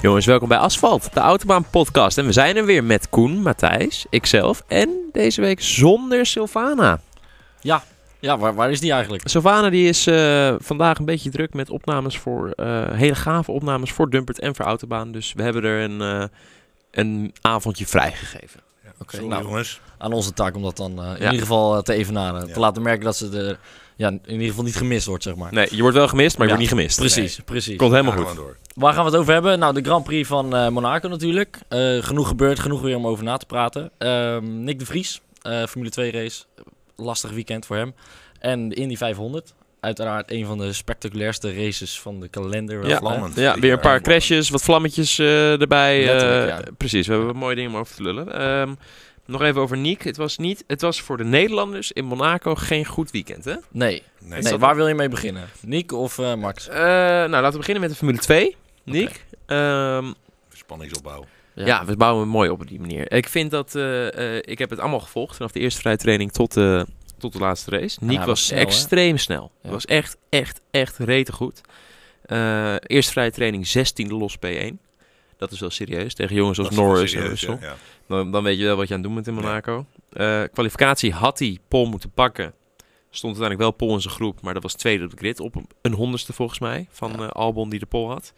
Jongens, welkom bij Asfalt, de Autobaan podcast. En we zijn er weer met Koen, Matthijs, ikzelf en deze week zonder Sylvana. Ja, waar, waar is die eigenlijk? Sylvana die is eh, vandaag een beetje druk met opnames voor, eh, hele gave opnames voor Dumpert en voor Autobaan. Dus we hebben er een, eh, een avondje vrijgegeven. Oké, Sorry, nou, jongens. aan onze taak om dat dan in Ja. ieder geval te evenaren. Ja. Te laten merken dat ze er ja, in ieder geval niet gemist wordt, zeg maar. Nee, je wordt wel gemist, maar je Ja, wordt niet gemist. Precies, precies. Komt helemaal goed. door. Waar gaan we het over hebben? Nou, de Grand Prix van eh, Monaco natuurlijk. Eh, genoeg gebeurd, genoeg weer om over na te praten. Ehm, Nick de Vries, eh, Formule 2 race. Lastig weekend voor hem. En de Indy 500. Uiteraard een van de spectaculairste races van de kalender. wel, Ja? Vlammend. Ja, weer een paar crashes, wat vlammetjes eh, erbij. eh. Precies, we hebben wat mooie dingen om over te lullen. Ehm, nog even over Niek. Het was, niet, het was voor de Nederlanders in Monaco geen goed weekend, hè? Nee, Nee, nee, waar wil je mee beginnen? Nick of eh, Max? Eh, nou, laten we beginnen met de Formule 2. Niek. Ehm, spanningsopbouw. ja. we bouwen mooi op op die manier. Ik vind dat... eh, eh, ik heb het allemaal gevolgd vanaf de eerste vrije training tot, de tot de laatste race. Niek was, was snel, hè? extreem snel. Ja. was echt, echt, echt rete goed. Eh eerste vrije training 16e los P1. Dat is wel serieus. Tegen jongens als Norris en Russell. ja, ja. Dan, dan weet je wel wat je aan het doen bent in Monaco. Eh, kwalificatie had hij Pol moeten pakken. Stond uiteindelijk wel Pol in zijn groep, maar dat was tweede op de grid. Op een- honderdste volgens mij van Ja. eh, Albon die de Pol had.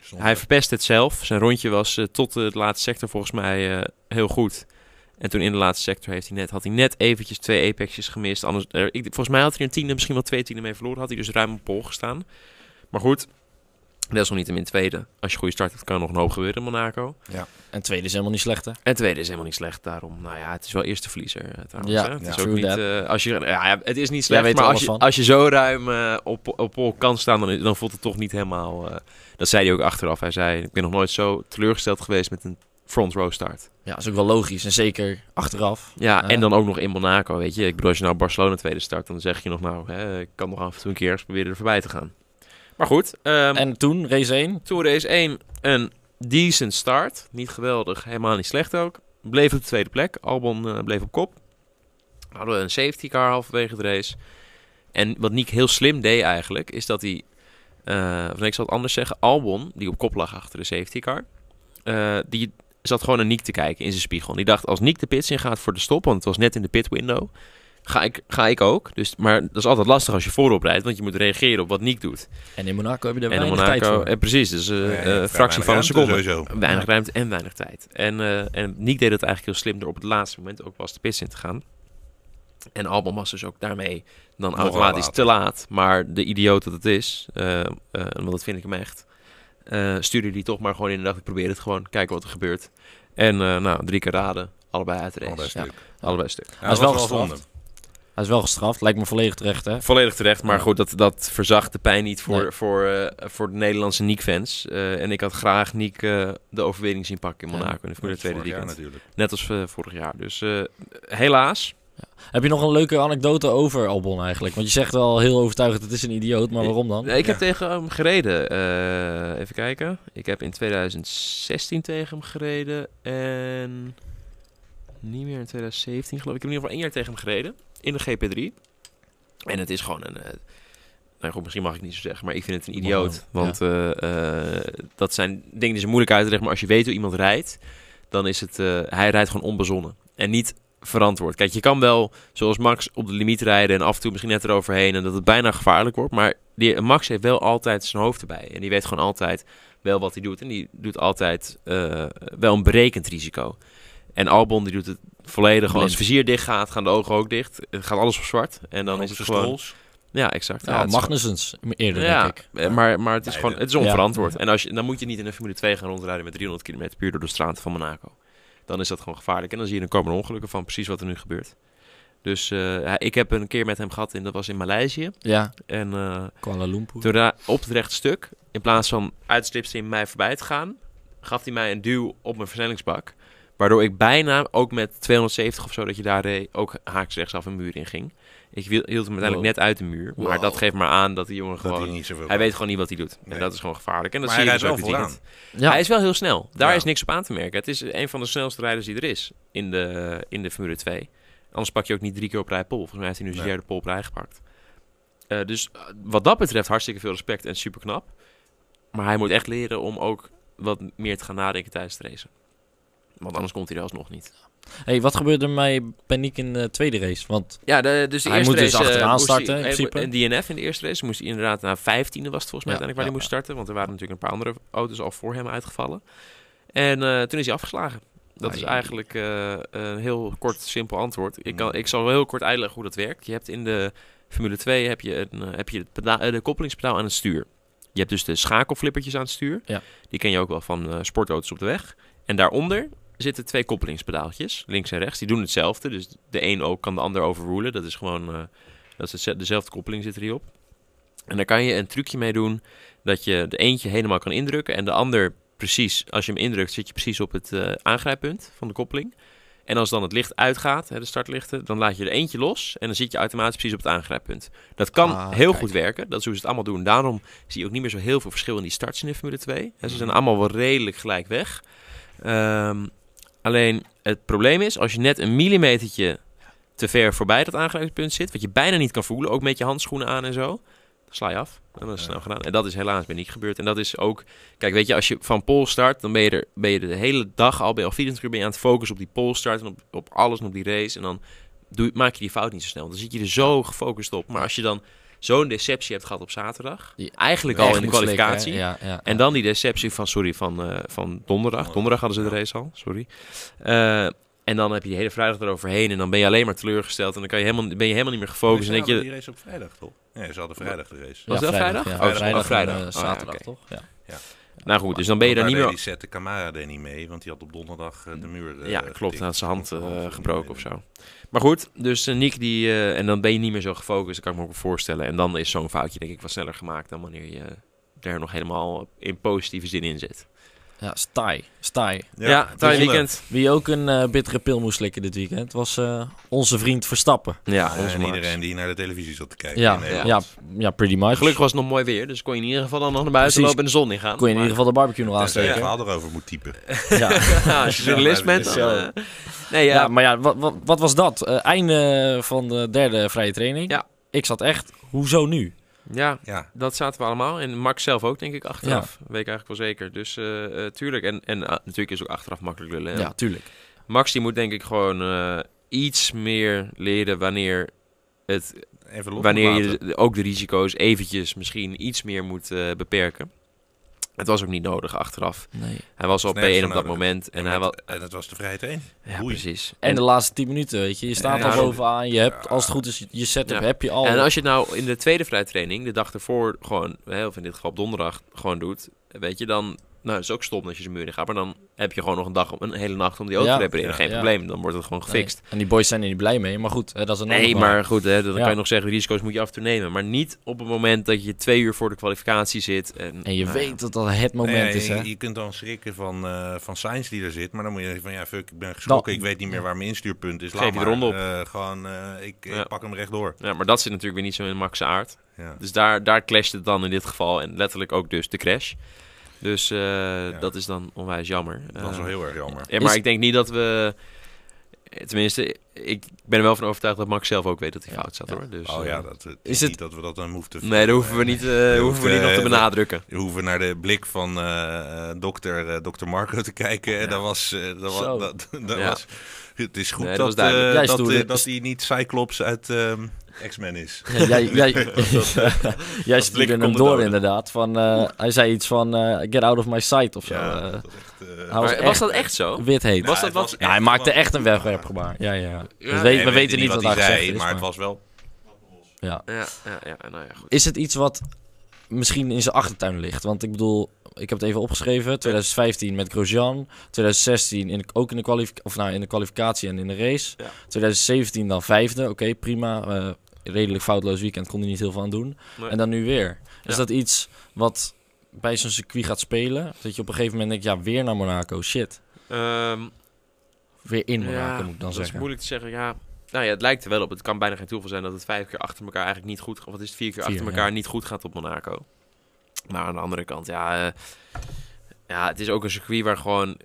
Zonde. Hij verpest het zelf. Zijn rondje was eh, tot de laatste sector volgens mij heel goed. En toen in de laatste sector heeft hij net, had hij net eventjes twee apexjes gemist. Anders, ik, volgens mij had hij een tiende, misschien wel twee tienden mee verloren. Had hij dus ruim op Pol gestaan. Maar goed, desalniettemin tweede. Als je goede start hebt, kan er nog een hoop gebeuren in Monaco. En tweede is helemaal niet slecht, hè? En tweede is helemaal niet slecht, daarom. Nou ja, het is wel eerste verliezer eh, trouwens. Ja, hè? het ja, is ook niet, eh, als je, ja, ja, het is niet slecht, maar als je, van. als je zo ruim eh, op, op pol kan staan, dan, dan voelt het toch niet helemaal... dat zei hij ook achteraf. Hij zei, ik ben nog nooit zo teleurgesteld geweest met een front row start. Ja, dat is ook wel logisch. En zeker achteraf. Ja, Ja. en dan ook nog in Monaco, weet je. Ik bedoel, als je nou Barcelona tweede start, dan zeg je nog nou, hè, ik kan nog af en toe een keer eens proberen er voorbij te gaan. Maar goed, ehm, En toen, race 1. Toen race 1 een decent start. Niet geweldig, helemaal niet slecht ook. Bleef op de tweede plek. Albon eh, bleef op kop. Hadden we een safety car halverwege de race. En wat Nick heel slim deed eigenlijk, is dat hij... eh, of nee, ik zal het anders zeggen. Albon, die op kop lag achter de safety car... eh, die zat gewoon naar Nick te kijken in zijn spiegel. En die dacht, als Nick de pits in gaat voor de stop... want het was net in de pit window... Ga ik, ga ik ook. Dus, maar dat is altijd lastig als je voorop rijdt... want je moet reageren op wat Nick doet. En in Monaco heb je er En in weinig tijd Monaco, voor. eh, precies, dus eh eh, vrij fractie van een seconde. sowieso. Weinig Ja. ruimte en weinig tijd. En, eh en Nick deed het eigenlijk heel slim door op het laatste moment ook pas de pits in te gaan. En Albon was dus ook daarmee dan automatisch laat. te laat. Maar de idioot dat het is, eh, eh, want dat vind ik hem echt, eh stuurde die toch maar gewoon in de dag. Ik probeer het gewoon, kijken wat er gebeurt. En eh, nou, drie keer raden, allebei uit de race. Allebei Ja, stuk. allebei stuk. Ja, is wel gestraft. Hij is wel gestraft. Lijkt me volledig terecht, hè? Volledig terecht, maar Ja. goed, dat, dat verzacht de pijn niet voor, Nee. voor, eh, voor de Nederlandse Niek-fans. Eh, en ik had graag Niek eh, de overwinning zien pakken in Ja. Monaco in de Formule Dat is 2 vorig jaar weekend. natuurlijk. Net als vorig jaar. Dus eh, helaas. Heb je nog een leuke anekdote over Albon eigenlijk? Want je zegt wel heel overtuigend, het is een idioot. Maar waarom dan? Ik heb Ja. tegen hem gereden. eh, even kijken. Ik heb in 2016 tegen hem gereden. En niet meer in 2017 geloof ik. Ik heb in ieder geval één jaar tegen hem gereden. In de GP3. En het is gewoon een... eh, nou goed, misschien mag ik niet zo zeggen, maar ik vind het een idioot. Ja. Want eh, eh, dat zijn dingen die zijn moeilijk uit te leggen. Maar als je weet hoe iemand rijdt, dan is het... hij rijdt gewoon onbezonnen. En niet verantwoord. Kijk, je kan wel, zoals Max, op de limiet rijden en af en toe misschien net eroverheen en dat het bijna gevaarlijk wordt. Maar die, Max heeft wel altijd zijn hoofd erbij. En die weet gewoon altijd wel wat hij doet. En die doet altijd wel een berekend risico. En Albon die doet het volledig gewoon. Als het vizier dicht gaat, gaan de ogen ook dicht. Het gaat alles op zwart. En dan is op het gewoon... stols. Ja, exact. Ja, eerder, ja, denk ik. eh, maar, maar het is gewoon het is onverantwoord. En als je, dan moet je niet in een Formule 2 gaan rondrijden met 300 km puur door de straten van Monaco. Dan is dat gewoon gevaarlijk. En dan zie je, dan komen ongelukken van precies wat er nu gebeurt. Dus eh, ik heb een keer met hem gehad, en dat was in Maleisië. Ja, En eh, Kuala Lumpur. toen op het rechte stuk, in plaats van uit slipstream mij voorbij te gaan, gaf hij mij een duw op mijn versnellingsbak. Waardoor ik bijna, ook met 270 of zo dat je daar reed, ook haaks rechtsaf een muur in ging. Ik hield hem uiteindelijk Wow. net uit de muur. Maar Wow. dat geeft maar aan dat die jongen Dat gewoon... hij niet zoveel Hij weet gewoon niet wat hij doet. En Nee. dat is gewoon gevaarlijk. En dat Maar zie hij je dus ook weekend. Ja. Hij is wel heel snel. Daar Ja. is niks op aan te merken. Het is een van de snelste rijders die er is in de, in de Formule 2. Anders pak je ook niet drie keer op rij pol. Volgens mij heeft hij nu zijn Nee. derde pol op rij gepakt. Eh, dus eh, wat dat betreft hartstikke veel respect en super knap. Maar hij moet echt leren om ook wat meer te gaan nadenken tijdens het racen. Want anders komt hij er alsnog niet. Hey, wat gebeurde er mij paniek in de tweede race? Want Ja, de, dus de Hij eerste moet dus race... eh, achteraan starten, hij- in principe. En DNF in de eerste race moest hij inderdaad naar 15e was het volgens mij Ja, uiteindelijk waar ja, hij moest starten. Want er waren natuurlijk een paar andere auto's al voor hem uitgevallen. En eh, toen is hij afgeslagen. Dat is eigenlijk eh, een heel kort, simpel antwoord. Ik, kan, ik zal wel heel kort uitleggen hoe dat werkt. Je hebt in de Formule 2 heb je, een, heb je de koppelingspedaal aan het stuur. Je hebt dus de schakelflippertjes aan het stuur. Ja. Die ken je ook wel van sportauto's op de weg. En daaronder zitten twee koppelingspedaaltjes, links en rechts. Die doen hetzelfde. Dus de een ook kan de ander overrulen. Dat is gewoon eh, dat is dezelfde koppeling zit er hierop. En daar kan je een trucje mee doen dat je de eentje helemaal kan indrukken en de ander precies, als je hem indrukt, zit je precies op het eh, aangrijppunt van de koppeling. En als dan het licht uitgaat, hè, de startlichten, dan laat je er eentje los en dan zit je automatisch precies op het aangrijppunt. Dat kan Ah, heel kijk. goed werken, dat is hoe ze het allemaal doen. Daarom zie je ook niet meer zo heel veel verschil in die starts in de Formule 2. Hè, ze zijn allemaal wel redelijk gelijk weg. Ehm, alleen het probleem is, als je net een millimetertje te ver voorbij dat aangrijpingspunt zit, wat je bijna niet kan voelen, ook met je handschoenen aan en zo, dan sla je af. En dat is snel gedaan. En dat is helaas bij Nick gebeurd. En dat is ook, kijk, weet je, als je van pole start, dan ben je, er, ben je de hele dag al, je al 24 uur ben je aan het focussen op die pole start en op, op alles en op die race. En dan doe, maak je die fout niet zo snel. Dan zit je er zo gefocust op. Maar als je dan zo'n deceptie hebt gehad op zaterdag, Die eigenlijk al in de slikken, kwalificatie, Ja, ja, en dan die deceptie van, sorry, van, eh, van donderdag. Donderdag hadden ze de race al, sorry. Eh, en dan heb je die hele vrijdag eroverheen en dan ben je alleen maar teleurgesteld. En dan kan je helemaal, ben je helemaal niet meer gefocust. En Ze denk je, hadden die race op vrijdag, toch? Nee, ze hadden vrijdag de race. Was dat vrijdag? Ja, Oh, vrijdag, vrijdag. en, vrijdag. eh, Oh, ja, zaterdag, toch? Ja. Nou goed, dus dan ben je daar niet meer... Die zette Camara niet mee, want die had op donderdag eh, de muur eh, Ja, klopt. Hij had zijn hand eh, gebroken of zo. Maar goed, dus Nick die... en dan ben je niet meer zo gefocust, dat kan ik me ook wel voorstellen. En dan is zo'n foutje denk ik wat sneller gemaakt dan wanneer je er nog helemaal in positieve zin in zit. Ja, Stai. Stai. Ja, ja weekend. Wie ook een eh, bittere pil moest slikken dit weekend, was eh, onze vriend Verstappen. Ja, onze en Max. iedereen die naar de televisie zat te kijken. Ja, in ja, ja, pretty much. Gelukkig was het nog mooi weer, dus kon je in ieder geval dan nog naar buiten Precies. lopen en de zon ingaan. Kon je in ieder geval de barbecue nog Tenzij je aansteken. verhaal erover moet typen. Ja. Ja, als je journalist bent, dan... Eh, nee, ja, maar ja, wat, wat, wat was dat? Eh, einde van de derde vrije training. Ja. Ik zat echt, hoezo nu? Ja, Ja, dat zaten we allemaal. En Max zelf ook, denk ik, achteraf. Weet ik eigenlijk wel zeker. Dus eh, eh, tuurlijk. En, en ah, natuurlijk is ook achteraf makkelijk lullen. hè. Ja, tuurlijk. Max die moet denk ik gewoon eh, iets meer leren wanneer, het, even wanneer je ook de risico's eventjes misschien iets meer moet beperken. Het was ook niet nodig achteraf. Nee. Hij was al Nergens P1 voor op dat moment. En En, hij was... het, en het was de vrije training. Ja, Boeien. precies. En de laatste 10 minuten, weet je. Je staat Ja, al bovenaan. Je hebt, als het goed is, je setup Ja. heb je al. En als je het nou in de tweede vrije training, de dag ervoor, gewoon, of in dit geval op donderdag, gewoon doet, weet je, dan, nou, is ook stom dat je zijn muur in gaat, maar dan heb je gewoon nog een dag, een hele nacht om die auto Ja. te repareren. Ja. Geen Ja. probleem, dan wordt het gewoon Nee. gefixt. En die boys zijn er niet blij mee. Maar goed, hè, dat is een Nee, maar goed, hè, dan Ja. kan je nog zeggen, de risico's moet je af en toe nemen. Maar niet op het moment dat je twee uur voor de kwalificatie zit. En, En je nou weet dat dat het moment Nee, is, hè. je, je kunt dan schrikken van, eh van Sainz die er zit, maar dan moet je denken van ja, fuck, ik ben geschrokken, Dan- ik weet niet meer waar mijn instuurpunt is. Geef Laat de maar. ronde op. Eh, gewoon, eh, ik, Ja. ik pak hem rechtdoor. Ja, maar dat zit natuurlijk weer niet zo in Max' aard. Ja. Dus daar, daar clasht het dan in dit geval. En letterlijk ook dus de crash. Dus eh, dat is dan onwijs jammer. Dat was Eh, wel heel erg jammer. Ja, maar Is- ik denk niet dat we... Tenminste, ik ben er wel van overtuigd dat Max zelf ook weet dat hij Ja, fout zat, ja. hoor. Dus, oh eh, ja, dat, het is is het- niet dat we dat dan hoeven te Nee, dat hoeven we niet, eh, hoeven hoeft, we niet nog te eh, benadrukken. We hoeven naar de blik van eh, eh, dokter, eh, dokter Marco te kijken. En dat was... eh, dat was, dat, dat Ja. was het is goed Nee, dat dat, eh, eh, dat hij niet Cyclops uit ehm, X-Men is. Ja, jij jij, jij stuurde hem door doden. inderdaad. Van, eh, hij zei iets van eh, get out of my sight of zo. Ja, eh. dat was echt... was was dat echt zo? wit heet. Was dat echt Ja, hij maakte echt een wegwerpgebaar. Ja, ja. ja. We, Nee, we weten niet wat hij gezegd zei, is. maar het was wel... ja. Ja, ja, ja, nou ja, goed. Is het iets wat misschien in zijn achtertuin ligt? Want ik bedoel, ik heb het even opgeschreven. 2015 met Grosjean. 2016 in de, ook in de, kwalif- of nou, in de kwalificatie en in de race. Ja. 2017 dan vijfde. Oké, prima. eh, redelijk foutloos weekend. Kon hij niet heel veel aan doen. Nee. En dan nu weer. Is Ja. dat iets wat bij zo'n circuit gaat spelen? Dat je op een gegeven moment denkt, ja, weer naar Monaco. Shit. Ehm, Weer in Monaco, ja, moet ik dan dat zeggen. is moeilijk te zeggen, ja. Nou ja, het lijkt er wel op. Het kan bijna geen toeval zijn dat het vijf keer achter elkaar eigenlijk niet goed gaat. Wat is het, vier keer Vier, achter ja. elkaar niet goed gaat op Monaco. Maar aan de andere kant, ja... eh, ja, het is ook een circuit waar gewoon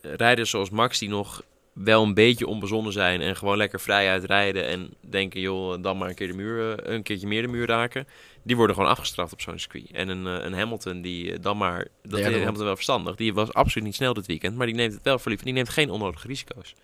rijders zoals Max... die nog wel een beetje onbezonnen zijn en gewoon lekker vrij uitrijden en denken, joh, dan maar een keer de muur, eh, een keertje meer de muur raken, die worden gewoon afgestraft op zo'n circuit. En een, eh, een Hamilton die eh, dan maar, dat Ja, daarom. Hamilton wel verstandig, die was absoluut niet snel dit weekend, maar die neemt het wel voor lief, die neemt geen onnodige risico's.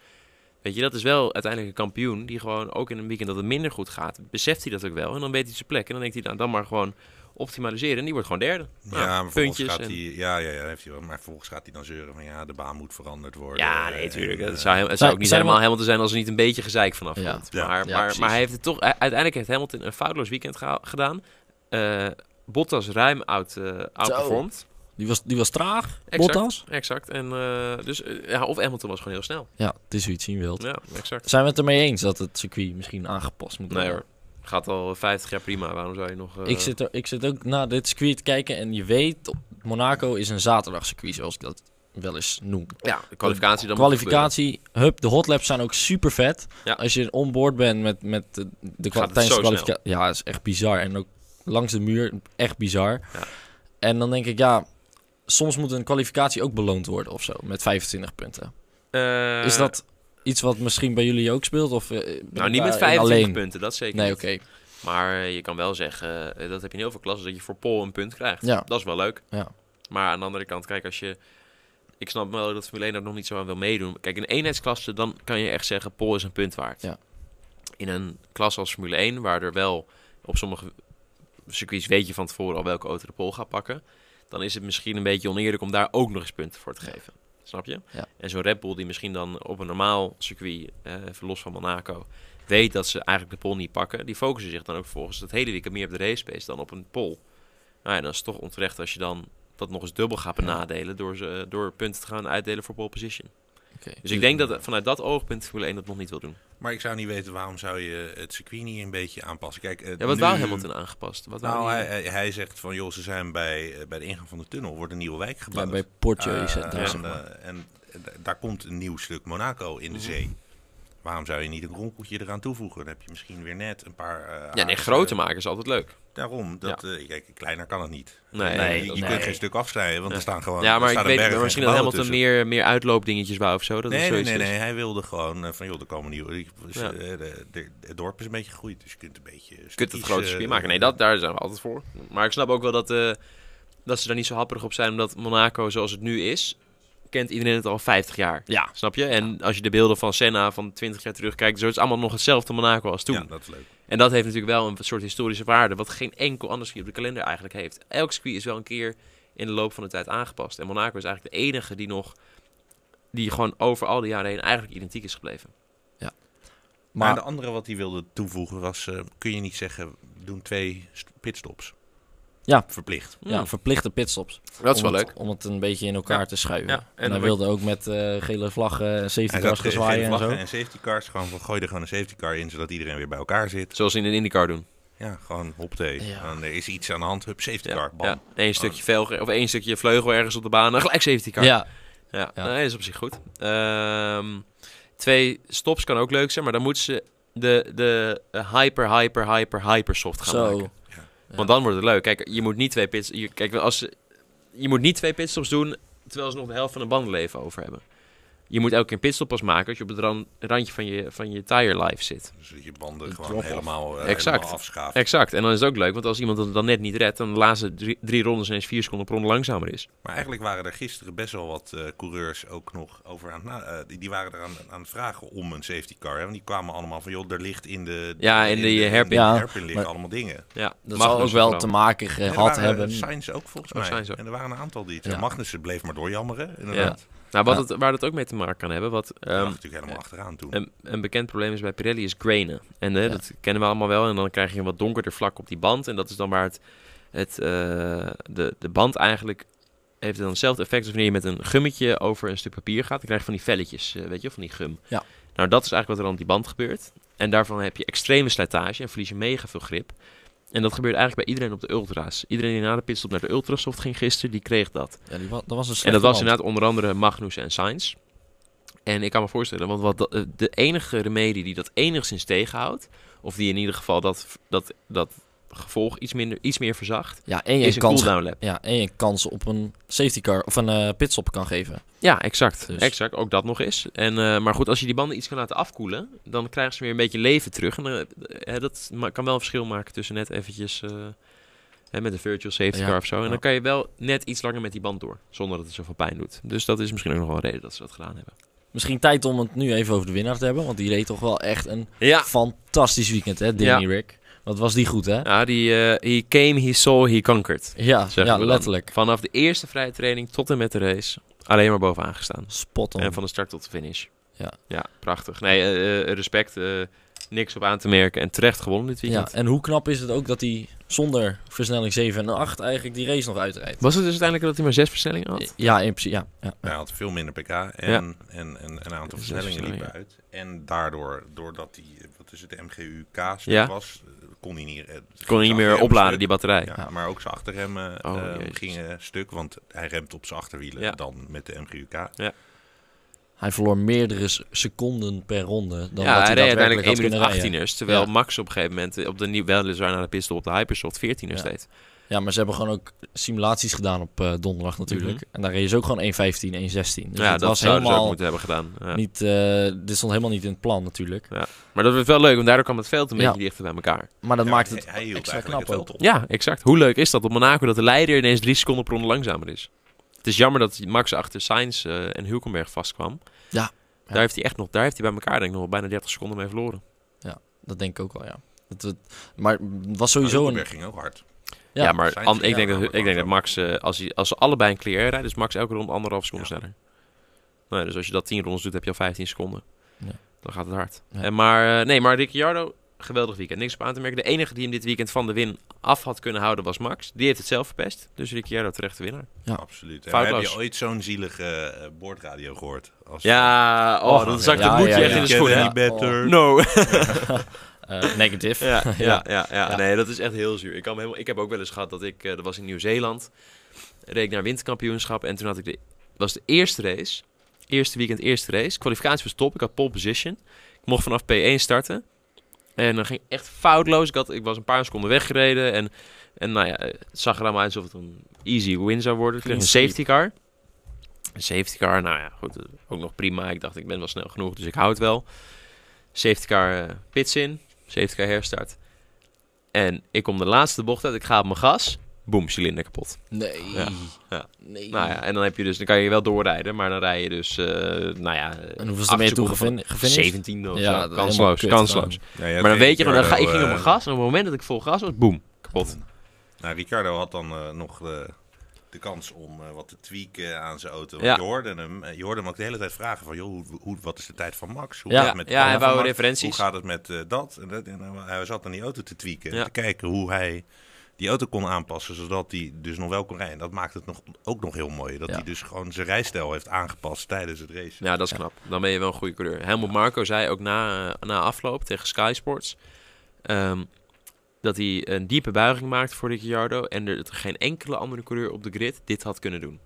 Weet je, dat is wel uiteindelijk een kampioen die gewoon ook in een weekend dat het minder goed gaat, beseft hij dat ook wel en dan weet hij zijn plek en dan denkt hij nou, dan maar gewoon optimaliseren en die wordt gewoon derde. Nou, Ja, maar vervolgens puntjes gaat en- ja, ja, ja, heeft hij wel. Maar vervolgens gaat hij dan zeuren van ja, de baan moet veranderd worden. Ja, nee, natuurlijk. Het eh, zou, het zou ook niet helemaal we- Hamilton zijn als er niet een beetje gezeik vanaf Ja. komt. Ja. Maar, Ja, maar, maar hij heeft het toch... Uiteindelijk heeft Hamilton een foutloos weekend gedaan. Eh, Bottas ruim out, eh outperformed. Die was, die was traag, Exact. Bottas. Exact. En, eh, dus, ja, of Hamilton was gewoon heel snel. Ja, het is hoe je het zien wilt. Ja, exact. Zijn we het ermee eens dat het circuit misschien aangepast moet Nee worden? hoor. Gaat al 50 jaar prima. Waarom zou je nog... eh, Ik, zit er, ik zit ook naar dit circuit te kijken en je weet, Monaco is een zaterdagcircuit, zoals ik dat wel eens noem. Ja, de kwalificatie dan moet kwalificatie, hup, de hotlaps zijn ook super vet. Ja. Als je onboard bent met, met de, de tijdens de kwalificatie. Ja, dat is echt bizar. En ook langs de muur, echt bizar. Ja. En dan denk ik, ja, soms moet een kwalificatie ook beloond worden of zo, met 25 punten. Eh, is dat iets wat misschien bij jullie ook speelt? Of, eh, Nou, ik niet met daar 25 alleen? punten. Dat zeker Nee, oké. Maar eh, je kan wel zeggen, eh, dat heb je in heel veel klassen, dat je voor Pol een punt krijgt. Ja. Dat is wel leuk. Ja. Maar aan de andere kant, kijk, als je... Ik snap wel dat Formule 1 er nog niet zo aan wil meedoen. Kijk, in een eenheidsklasse, dan kan je echt zeggen, Pol is een punt waard. Ja. In een klasse als Formule 1, waar er wel op sommige circuits weet je van tevoren al welke auto de Pol gaat pakken, dan is het misschien een beetje oneerlijk om daar ook nog eens punten voor te geven. Snap je? Ja. En zo'n Red Bull die misschien dan op een normaal circuit, eh, even los van Monaco, weet dat ze eigenlijk de pol niet pakken, die focussen zich dan ook volgens het hele weekend meer op de race pace dan op een pol. Nou ja, dan is het toch onterecht als je dan dat nog eens dubbel gaat benadelen door, ze, door punten te gaan uitdelen voor pole position. Dus ik denk dat vanuit dat oogpunt Formule 1 dat nog niet wil doen. Maar ik zou niet weten waarom zou je het circuit niet een beetje aanpassen. Kijk, eh, Ja, wat nu- wou Hamilton aangepast? Wat Nou, hij, hij, hij zegt van, joh, ze zijn bij, eh, bij de ingang van de tunnel, wordt een nieuwe wijk Ja, gebouwd. bij Portje is het daar, en, zeg maar. eh, en daar komt een nieuw stuk Monaco in de Mhm. zee. Waarom zou je niet een ronkeltje eraan toevoegen? Dan heb je misschien weer net een paar... eh, ja, nee, groter maken is altijd leuk. Daarom, dat, eh, kijk, kleiner kan het niet. Nee, Nee, je kunt geen stuk afsnijden, want Ja. er staan gewoon Ja, maar ik weet maar misschien dat Hamilton tussen. meer, meer uitloopdingetjes wou of zo. Dat is Nee, nee, nee, nee, hij wilde gewoon eh, van, joh, er komen nieuwe... Ja. eh, het dorp is een beetje gegroeid, dus je kunt een beetje... Je kunt het grote eh, circuit maken. Nee, dat, daar zijn we altijd voor. Maar ik snap ook wel dat, eh, dat ze daar niet zo happerig op zijn, omdat Monaco zoals het nu is, kent iedereen het al 50 jaar. Ja, Snap je? En als je de beelden van Senna van 20 jaar terugkijkt, zo is het allemaal nog hetzelfde Monaco als toen. Ja, dat is leuk. En dat heeft natuurlijk wel een soort historische waarde, wat geen enkel ander circuit op de kalender eigenlijk heeft. Elk circuit is wel een keer in de loop van de tijd aangepast. En Monaco is eigenlijk de enige die nog, die gewoon over al die jaren heen eigenlijk identiek is gebleven. Maar, maar de andere wat hij wilde toevoegen was, eh, kun je niet zeggen, doen twee st- pitstops. Ja. Verplicht. ja, verplichte pitstops. Dat is om wel het- leuk. Om het een beetje in elkaar Ja. te schuiven. Ja, En, en hij dan wilde ook met eh, gele vlaggen en safety Hij cars zat gaan gele zwaaien en zo. en safety cars. Gewoon van, gooi er gewoon een safety car in, zodat iedereen weer bij elkaar zit. Zoals ze in een IndyCar doen. Ja, gewoon hop thee. Ja. En er is iets aan de hand, hup, safety Ja, car, bam. ja. Eén stukje velg of één stukje vleugel ergens op de baan en gelijk safety car. Ja, Ja, Ja. Nee, dat is op zich goed. Ehm, twee stops kan ook leuk zijn, maar dan moeten ze de, de hyper, hyper, hyper, hyper soft gaan zo. maken. Want dan wordt het leuk. Kijk, je moet niet twee pits... Je, kijk, als je moet niet twee pitstops doen terwijl ze nog de helft van een bandenleven over hebben. Je moet elke keer een pitstop pas maken als je op het ran- randje van je, van je tire life zit. Dus dat je banden Een gewoon drop-off. helemaal, eh, Exact. helemaal afschaft. Exact. En dan is het ook leuk, want als iemand het dan net niet redt, dan de laatste drie, drie rondes ineens vier seconden per ronde langzamer is. Maar eigenlijk waren er gisteren best wel wat eh, coureurs ook nog over aan, eh, die, die waren er aan, aan het vragen om een safety car. Hè? Want die kwamen allemaal van, joh, er ligt in de... Ja, in de Ja, hairpin liggen maar- allemaal dingen. Ja, Dat zal ook wel te maken En er gehad waren, hebben. Sainz ook volgens Oh, mij. Ook. En er waren een aantal die het Ja. Magnussen bleef maar doorjammeren, inderdaad. Nou, wat het, waar het ook mee te maken kan hebben, wat ehm, natuurlijk helemaal achteraan toen. een, een bekend probleem is bij Pirelli is grainen. En dat kennen we allemaal wel. En dan krijg je een wat donkerder vlak op die band. En dat is dan waar het, het, eh, de, de band eigenlijk heeft dan hetzelfde effect als wanneer je met een gummetje over een stuk papier gaat. Dan krijg je van die velletjes, eh, weet je, van die gum. Ja. Nou, dat is eigenlijk wat er aan die band gebeurt. En daarvan heb je extreme slijtage en verlies je mega veel grip. En dat gebeurt eigenlijk bij iedereen op de ultra's. Iedereen die na de pitstop naar de ultrasoft ging gisteren, die kreeg dat. Ja, die wa- dat was een En dat was inderdaad onder andere Magnussen en Sainz. En ik kan me voorstellen, want wat de, de enige remedie die dat enigszins tegenhoudt, of die in ieder geval dat, dat, dat gevolg iets, minder, iets meer verzacht, Ja, en je is een kans, cooldown lap. ja, en je kans op een safety car of een eh, pitstop kan geven. Ja, exact. Dus- exact. Ook dat nog eens. En, eh, maar goed, als je die banden iets kan laten afkoelen, dan krijgen ze weer een beetje leven terug. En eh, dat kan wel een verschil maken tussen net eventjes met een virtual safety Ja, car of zo. En ja. dan kan je wel net iets langer met die band door, zonder dat het zoveel pijn doet. Dus dat is misschien ook nog wel een reden dat ze dat gedaan hebben. Misschien tijd om het nu even over de winnaar te hebben. Want die reed toch wel echt een Ja, fantastisch weekend, hè? Danny Rick. Wat was die goed, hè? ja die eh, he came, he saw, he conquered. Ja, ja letterlijk. Vanaf de eerste vrije training tot en met de race, alleen maar bovenaan gestaan. Spot on. En van de start tot de finish. Ja. ja prachtig. Nee, eh, eh, respect. eh, niks op aan te merken. En terecht gewonnen dit ja, weekend. en hoe knap is het ook dat hij zonder versnelling 7 en 8 eigenlijk die race nog uitrijdt? Was het dus uiteindelijk dat hij maar zes versnellingen had? Ja, in principe, ja. ja. Hij had veel minder pk en, en, en een aantal versnellingen liepen uit. En daardoor, doordat hij, wat is het, de MGU-K Ja. was, kon hij niet, eh, Kon hij niet meer achterrem opladen, stuk. die batterij. Ja, Ja. maar ook zijn achterremmen Oh, eh, gingen stuk, want hij remt op zijn achterwielen Ja. dan met de MGU-K. Hij verloor meerdere seconden per ronde. Dan ja, dat hij hij reed uiteindelijk daadwerkelijk 1 had minuut kunnen rijden. 18ers. Terwijl Ja. Max op een gegeven moment eh, op de nieuw, weliswaar naar de pistol op de Hypersoft 14ers Ja. deed. Ja, maar ze hebben gewoon ook simulaties gedaan op eh, donderdag natuurlijk. Mhm. En daar reed ze ook gewoon 1.15, 1.16. Dus ja, het dat was zouden ze ook helemaal moeten hebben gedaan. Ja. niet... eh, dit stond helemaal niet in het plan natuurlijk. Maar dat was wel leuk, want daardoor kwam het veld een Ja. beetje dichter bij elkaar. Maar dat Ja, maakt het hij extra knap het op. Ja, exact. Hoe leuk is dat op Monaco dat de leider ineens drie seconden per ronde langzamer is? Het is jammer dat Max achter Sainz eh, en Hulkenberg vastkwam. Ja. Daar heeft hij echt nog, daar heeft hij bij elkaar denk ik nog wel bijna 30 seconden mee verloren. Dat denk ik ook wel, ja. Het, het- maar het was sowieso een... Hulkenberg ging ook hard. Ja, Ja, maar an- ik, denk dat, ik denk dat. Max, eh, als, hij, als ze allebei een clear rijden, dus Max elke rond anderhalf seconde Ja. sneller. Nou, dus als je dat 10 rondes doet, heb je al 15 seconden. Ja. Dan gaat het hard. Ja. En maar, eh, nee, maar Ricciardo, geweldig weekend. Niks op aan te merken. De enige die hem dit weekend van de win af had kunnen houden was Max. Die heeft het zelf verpest. Dus Ricciardo terecht de winnaar. Ja. Absoluut. Heb je ooit zo'n zielige eh, boordradio gehoord? Als, Ja, oh, Oh, dan zakt ja, het moedje ja, echt in de schoenen. better? No. eh, negative. Ja, ja, Ja. ja. Nee, dat is echt heel zuur. Ik, kan helemaal, ik heb ook wel eens gehad dat ik, eh, dat was in Nieuw-Zeeland, reed naar winterkampioenschap en toen had ik de, was de eerste race, eerste weekend, eerste race, kwalificatie was top, ik had pole position, ik mocht vanaf P1 starten en dan ging echt foutloos, ik, had, ik was een paar seconden weggereden en, en nou ja, het zag er allemaal uit alsof het een easy win zou worden. Een safety car. Een safety car, nou ja, goed, eh, ook nog prima. Ik dacht, ik ben wel snel genoeg, dus ik hou het wel. Safety car pits in, safety car herstart. En ik kom de laatste bocht uit, ik ga op mijn gas. Boom, cilinder kapot. Nee. Ja, ja. Nee. Nou ja, en dan, heb je dus, dan kan je wel doorrijden, maar dan rij je dus, eh, nou ja... En hoeveel is er meer toe gefinished? 17 of Ja, zo. Kansloos, kansloos. Ja, ja, Maar dan weet je, gewoon, dan ga, ik ging op mijn eh, gas en op het moment dat ik vol gas was, boom, kapot. Nou, Ricardo had dan eh, nog de, de kans om eh, wat te tweaken aan zijn auto. Ja. Je, hoorde hem, eh, je hoorde hem ook de hele tijd vragen van, joh, hoe, hoe, wat is de tijd van Max? Hoe Ja. gaat het met Ja, hij wou referenties. Hoe gaat het met eh, dat? En dat? En hij zat aan die auto te tweaken. Ja. Te kijken hoe hij die auto kon aanpassen, zodat hij dus nog wel kon rijden. Dat maakt het nog, ook nog heel mooi. Dat Ja. hij dus gewoon zijn rijstijl heeft aangepast tijdens het race. Ja, dat is knap. Dan ben je wel een goede coureur. Helmut Marco zei ook na, na afloop tegen Sky Sports... ehm, dat hij een diepe buiging maakte voor Ricciardo... en er geen enkele andere coureur op de grid dit had kunnen doen.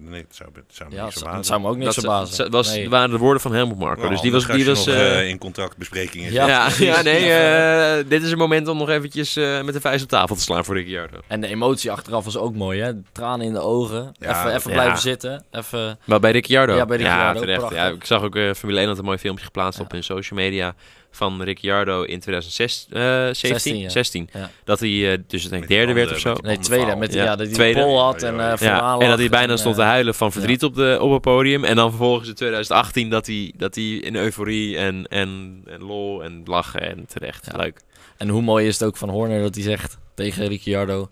Nee, dat zou, dat zou me Ja, niet dat verbazen. zou me ook dat verbazen. ze- was, Nee. waren de woorden van Helmut Marco. Nou, dus die was... Die was nog, eh, eh, in contractbesprekingen Ja, ja, ja, nee, Ja. eh, dit is een moment om nog eventjes eh, met de vuist op tafel te slaan voor Ricciardo. En de emotie achteraf was ook mooi, hè? Tranen in de ogen. Ja, even even ja. blijven zitten. Even... Maar bij Ricciardo? Ja, bij Ricciardo, Ja, terecht. Ja, ik zag ook Formule 1 had een mooi filmpje geplaatst Ja. op hun social media van Ricciardo in 2016. eh 17? 16, ja. 16. Ja. Dat hij eh, dus denk derde werd of zo. Nee, tweede. Met, Ja, ja, dat hij tweede. een pol had en eh ja. lag en dat hij bijna en, stond te eh, huilen van verdriet op, de, op het podium. En dan vervolgens in 2018 dat hij, dat hij in euforie en, en, en lol en lachen en terecht. Ja. Leuk. En hoe mooi is het ook van Horner dat hij zegt tegen Ricciardo...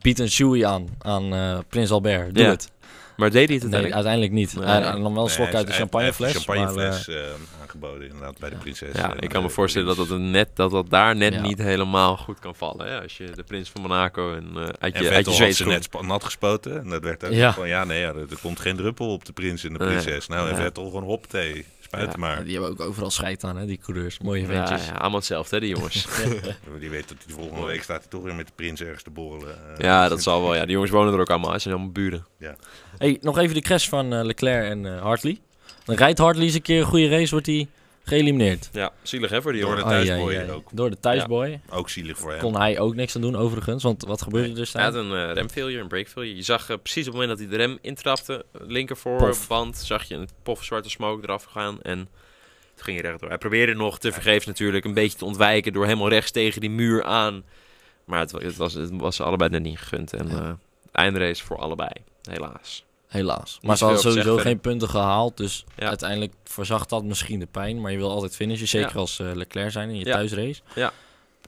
bied een shoei aan, aan eh, Prins Albert. Doe Ja. het. Maar deed hij het Nee, uiteindelijk? niet. Nee. Hij nam wel een slok uit de champagnefles. een maar, eh, champagnefles eh, aangeboden inderdaad bij de prinses. ja, eh, ik kan me voorstellen dat dat, net, dat dat daar net Ja. niet helemaal goed kan vallen. Hè? Als je de prins van Monaco en, eh, uit En je, uit je Vettel had zweet ze net nat gespoten. En dat werd ook Ja. van, ja, nee, ja, er, er komt geen druppel op de prins en de Nee. prinses. Nou, en Ja. Vettel gewoon hop, thee. Spuiten Ja. maar. die hebben ook overal scheid aan, hè, die coureurs. Mooie Ja, ventjes. ja, allemaal hetzelfde, hè, die jongens. Die weet dat hij de volgende week staat hij toch weer met de prins ergens te borrelen. ja, dat zal wel. Ja, die jongens wonen er ook allemaal. Het zijn allemaal buren. Hey, nog even de crash van eh, Leclerc en eh, Hartley. Dan rijdt Hartley eens een keer een goede race, wordt hij geëlimineerd. Ja, zielig hè voor die Door de thuisboy ook. Door de thuisboy. Ook zielig voor hem. Kon hij ook niks aan doen overigens, want wat gebeurde er dus Hij had een uh, remfailure, een brakefailure. Je zag uh, precies op het moment dat hij de rem intrapte, linker voorband, zag je een pof zwarte smoke eraf gaan en toen ging hij rechtdoor. Hij probeerde nog te vergeefs natuurlijk een beetje te ontwijken door helemaal rechts tegen die muur aan. Maar het, het was, het was ze allebei net niet gegund en eindrace voor allebei, helaas. Helaas. Maar ze hadden sowieso geen punten gehaald, dus Ja. uiteindelijk verzacht dat misschien de pijn. Maar je wil altijd finishen, zeker Ja. als eh, Leclerc zijn in je Ja. thuisrace.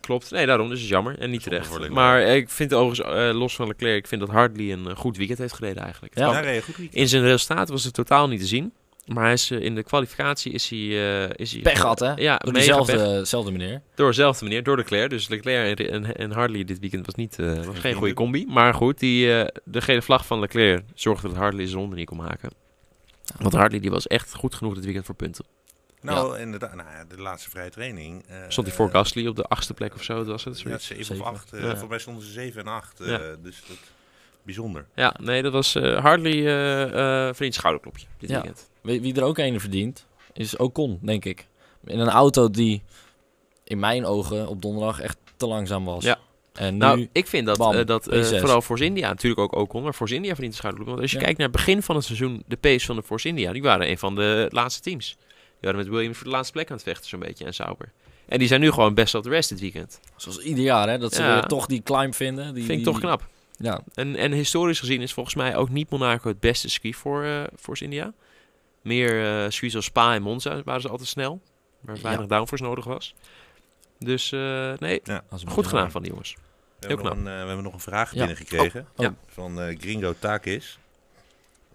Klopt, nee daarom, dus het is jammer en niet terecht. Maar ik vind overigens, eh, los van Leclerc, ik vind dat Hartley een eh, goed weekend heeft gereden eigenlijk. Het Ja. Ja, goed weekend. In zijn resultaat was het totaal niet te zien. Maar hij is, eh, in de kwalificatie is hij... eh, is hij Pech gehad, hè? Ja, Door dezelfde meneer. Door dezelfde meneer, door Leclerc. Dus Leclerc en, en, en Hartley dit weekend was, niet, eh, was geen goede combi. Maar goed, die, eh, de gele vlag van Leclerc zorgde dat Hartley zijn ronde niet kon maken. Want Hartley die was echt goed genoeg dit weekend voor punten. Nou, inderdaad. Nou, ja, de laatste vrije training. eh, Stond hij voor Gasly op de achtste plek of zo? Dat was het, Ja, zoiets. 7 Zeven. of 8. Ja. Voor mij stonden ze 7 en 8. Ja. Dus dat bijzonder. Ja, nee, dat was eh Hartley eh eh verdient schouderklopje dit Ja. weekend. Wie, wie er ook een verdient, is Ocon, denk ik. In een auto die in mijn ogen op donderdag echt te langzaam was. Ja. En nu, Nou, ik vind dat, bam, eh, dat eh, P6. vooral Force India, natuurlijk ook Ocon, maar Force India verdient de schouderklop. Want als je Ja. kijkt naar het begin van het seizoen, de pace van de Force India, die waren een van de laatste teams. Die waren met Williams voor de laatste plek aan het vechten zo'n beetje en Sauber. En die zijn nu gewoon best of the rest dit weekend. zoals ieder jaar, hè, dat ze Ja. weer toch die climb vinden. Die, Vind ik die- toch knap. Ja, En, en historisch gezien is volgens mij ook niet Monaco het beste circuit voor eh Force India. Meer eh als Spa en Monza waren ze altijd snel. Waar Ja. weinig downforce nodig was. Dus eh, nee, als een goed gedaan van die jongens. We Heel hebben, nog knap. een, eh, we hebben nog een vraag Ja. binnengekregen. Oh, ja. Van eh, Gringo Takis.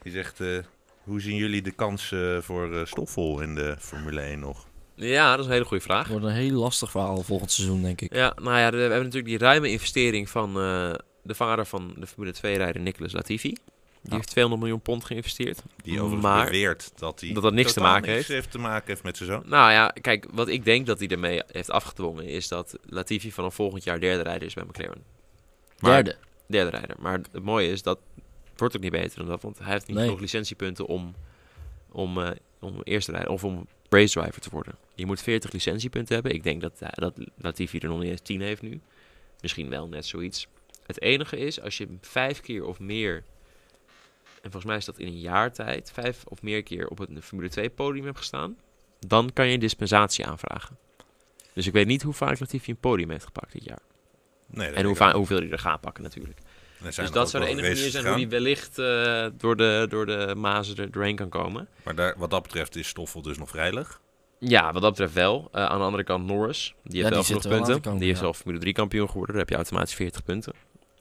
Die zegt... eh, hoe zien jullie de kans voor Stoffel in de Formule 1 nog? Ja, dat is een hele goede vraag. Het wordt een heel lastig verhaal volgend seizoen, denk ik. Ja, nou ja, we hebben natuurlijk die ruime investering van eh, de vader van de Formule 2-rijder Nicolas Latifi. Die Ja. heeft 200 miljoen pond geïnvesteerd. Die overigens Maar- beweert dat hij dat dat niks te maken niks heeft. te maken heeft met zijn zoon. Nou ja, kijk, wat ik denk dat hij ermee heeft afgedwongen is dat Latifi vanaf volgend jaar derde rijder is bij McLaren. Maar- Derde. Derde rijder. Maar het mooie is dat wordt ook niet beter dan dat, want hij heeft niet Nee. genoeg licentiepunten om, om, eh, om eerste rijder of om race driver te worden. Je moet 40 licentiepunten hebben. Ik denk dat, eh, dat Latifi er nog niet eens 10 heeft nu. Misschien wel net zoiets. Het enige is, als je vijf keer of meer, en volgens mij is dat in een jaar tijd, vijf of meer keer op het Formule 2 podium hebt gestaan, dan kan je dispensatie aanvragen. Dus ik weet niet hoe vaak Latifi een podium heeft gepakt dit jaar. Nee, dat En hoe hoeveel hij er gaat pakken natuurlijk. Dus dat zou de enige manier zijn hoe hij gegaan. wellicht eh, door, de, door de mazen er doorheen kan komen. Maar daar, wat dat betreft is Stoffel dus nog veilig. Ja, wat dat betreft wel. Eh, aan de andere kant Norris. Die heeft die wel genoeg punten. komen, die is ja. zelf Formule 3 kampioen geworden. Daar heb je automatisch 40 punten.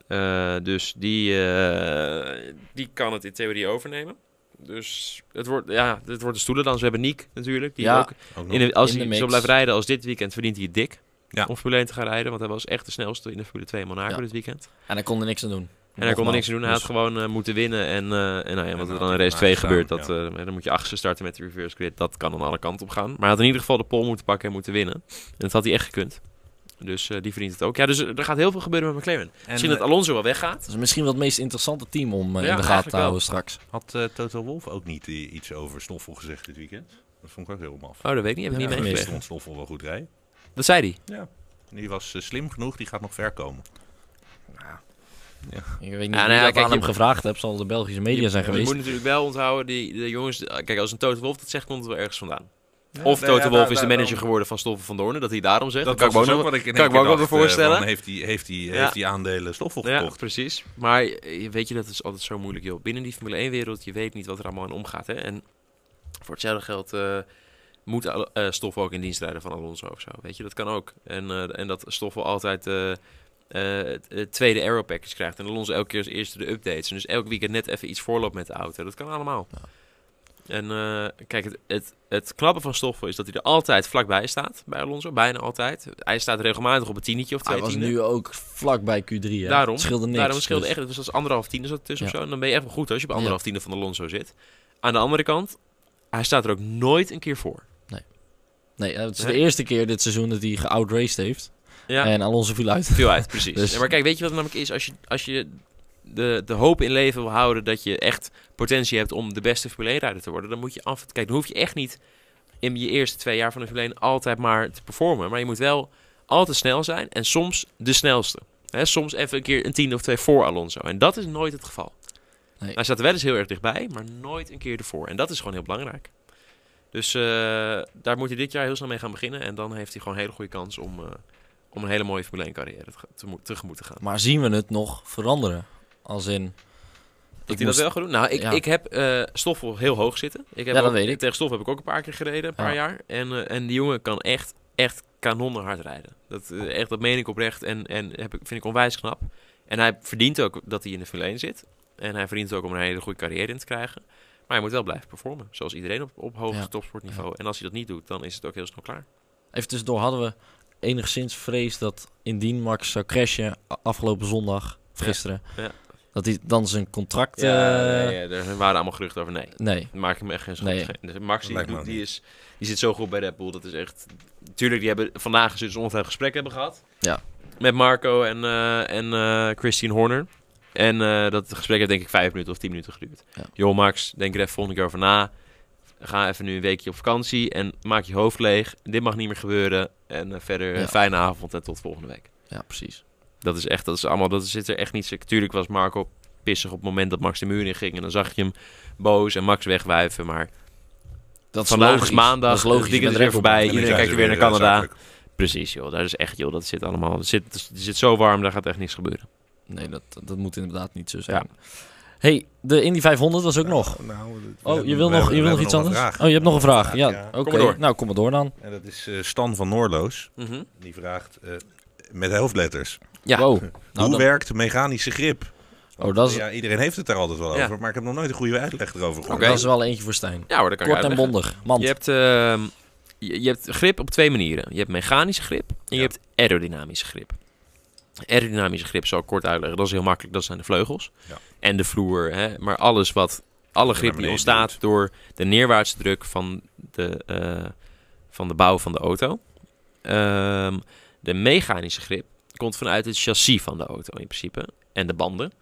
Eh, dus die, eh, die kan het in theorie overnemen. Dus het wordt, ja, het wordt de stoelen dan. Ze hebben Niek natuurlijk. Die Ja. ook Ook in de, als in hij zo blijft rijden als dit weekend, verdient hij het dik. Ja. Om Formule 1 te gaan rijden. Want hij was echt de snelste in de Formule 2 in Monaco Ja. dit weekend. En hij kon er niks aan doen. En hij kon er niks aan doen. Hij had Dus- gewoon eh, moeten winnen. En, eh, en nou ja, wat er dan in race 2 gestaan, gebeurt, dat, ja. eh, dan moet je achtste starten met de reverse grid. Dat kan dan alle kanten op gaan. Maar hij had in ieder geval de pole moeten pakken en moeten winnen. En dat had hij echt gekund. Dus eh, die verdient het ook. Ja, dus er gaat heel veel gebeuren met McLaren. En, Misschien dat eh, Alonso wel weggaat. Dat is misschien wel het meest interessante team om eh, Ja, in de gaten te houden wel. straks. Had eh, Toto Wolf ook niet eh, iets over Stoffel gezegd dit weekend? Dat vond ik ook heel maf. Oh, dat weet ik niet. Heb ik Ja, niet meegekregen. vond Stoffel wel goed rijden. Dat zei hij. Ja. Die was eh, slim genoeg, die gaat nog ver komen. Ik weet niet nou ja, kijk, aan je- hem gevraagd hebt. Zal de Belgische media zijn Je geweest. moet natuurlijk wel onthouden, die, de jongens... Kijk, als een Toto Wolf dat zegt, komt het wel ergens vandaan. Ja, of nou Toto ja, Wolf daar- is de daar- manager geworden van Stoffel van Doornen. Dat hij daarom zegt. Dat Dat, kan ik me ook dus nog... ik kan me ook eh, voorstellen. heeft hij heeft hij Ja. heeft hij aandelen Stoffel Ja, gekocht? precies. Maar eh, weet je, dat is altijd zo moeilijk, joh. Binnen die Formule 1-wereld, je weet niet wat er allemaal in omgaat, hè. En voor hetzelfde geld eh, moet Al- eh, Stoffel ook in dienst rijden van Alonso of zo. Weet je, dat kan ook. En, eh, en dat Stoffel altijd eh, eh, het, het tweede aero package krijgt. En Alonso elke keer als eerste de updates. En dus elk weekend net even iets voorloopt met de auto. Dat kan allemaal. En eh, kijk, het, het, het knappe van Stoffel is dat hij er altijd vlakbij staat bij Alonso. Bijna altijd. Hij staat regelmatig op een tientje of twee Hij was nu ook vlak bij Q3. Hè? Daarom. Het scheelde niks. Daarom scheelde dus- echt, dus dat is anderhalf tiende zat tussen Ja. of zo. En dan ben je wel goed als je op Ja. anderhalf tiende van Alonso zit. Aan de andere kant, hij staat er ook nooit een keer voor. Nee, het is Nee. de eerste keer dit seizoen dat hij geoutraced heeft. Ja, En Alonso viel uit. veel uit, precies. Dus- Ja, maar kijk, weet je wat het namelijk is? Als je, als je de, de hoop in leven wil houden dat je echt potentie hebt om de beste Formule 1-rijder te worden, dan moet je af... Kijk, dan hoef je echt niet in je eerste twee jaar van de Formule 1 altijd maar te performen. Maar je moet wel altijd snel zijn en soms de snelste. Soms even een keer een tien of twee voor Alonso. En dat is nooit het geval. Nee. Hij staat er wel eens heel erg dichtbij, maar nooit een keer ervoor. En dat is gewoon heel belangrijk. Dus eh, daar moet hij dit jaar heel snel mee gaan beginnen. En dan heeft hij gewoon een hele goede kans om, eh, om een hele mooie Formule 1 carrière te, te, mo- tegemoet te gaan. Maar zien we het nog veranderen? Als in... Dat hij dat wel gaat doen? Nou, ik, Ja. ik heb eh Stoffel heel hoog zitten. Ik heb Ja, dat ook- weet ik. Tegen Stoffel heb ik ook een paar keer gereden, een paar Ja. jaar. En, eh, en die jongen kan echt, echt kanonnenhard rijden. Dat, eh, echt, dat meen ik oprecht en, en heb ik, vind ik onwijs knap. En hij verdient ook dat hij in de Formule 1 zit. En hij verdient ook om een hele goede carrière in te krijgen. Maar hij moet wel blijven performen, zoals iedereen op, op hoog topsportniveau. En als hij dat niet doet, dan is het ook heel snel klaar. Even tussendoor hadden we enigszins vrees dat indien Max zou crashen afgelopen zondag, gisteren, Ja. Dat hij dan zijn contract... Ja, eh, nee, ja, er waren allemaal geruchten over. Nee, nee. maak ik me echt geen Nee. zorgen. Nee. Max die, doet- die, is, die zit zo goed bij Red Bull. Dat is echt... Tuurlijk, die hebben vandaag dus ongeveer gesprek hebben gehad. Ja. Met Marco en, eh en eh, Christine Horner. En eh, dat gesprek heeft denk ik vijf minuten of tien minuten geduurd. Ja. Joh Max, denk er even volgende keer over na. Ga even nu een weekje op vakantie en maak je hoofd leeg. Dit mag niet meer gebeuren. En verder een Ja. fijne avond en tot volgende week. Ja, precies. Dat is echt, dat is allemaal, dat zit er echt niet. Tuurlijk was Marco pissig op het moment dat Max de muur in ging. En dan zag je hem boos en Max wegwuiven. Maar Dat is vandaag logisch. is maandag, Dat is logisch. weekend is weer voorbij. Iedereen kijkt weer naar Canada. Precies, joh. Dat is echt, joh. Dat zit allemaal. Het zit, het zit zo warm, daar gaat echt niks gebeuren. Nee, dat, dat moet inderdaad niet zo zijn. hey, de Indy 500 was ook nog. Nou, Oh, je wil nog, je wil nog iets anders? Oh, je hebt nog een vraag. Ja, Ja. oké. Kom maar door. Nou, kom maar door dan. En dat is eh, Stan van Noorloos. Mhm. Die vraagt eh, met hoofdletters. Ja. Wow. Nou, Hoe dan- werkt mechanische grip? Oh, dat is, Ja, iedereen heeft het daar altijd wel Ja. over, maar ik heb nog nooit een goede uitleg erover gehoord. Oké. dat is wel eentje voor Stijn. Ja hoor, dat kan Kort en bondig. Mand. Je hebt, ehm, je, je hebt grip op twee manieren. Je hebt mechanische grip en je hebt aerodynamische grip. Aerodynamische grip zal ik kort uitleggen. Dat is heel makkelijk. Dat zijn de vleugels Ja. en de vloer. Hè? Maar alles wat, alle grip die ontstaat duwt. door de neerwaartse druk van de, eh, van de bouw van de auto. Ehm, de mechanische grip komt vanuit het chassis van de auto in principe. En de banden.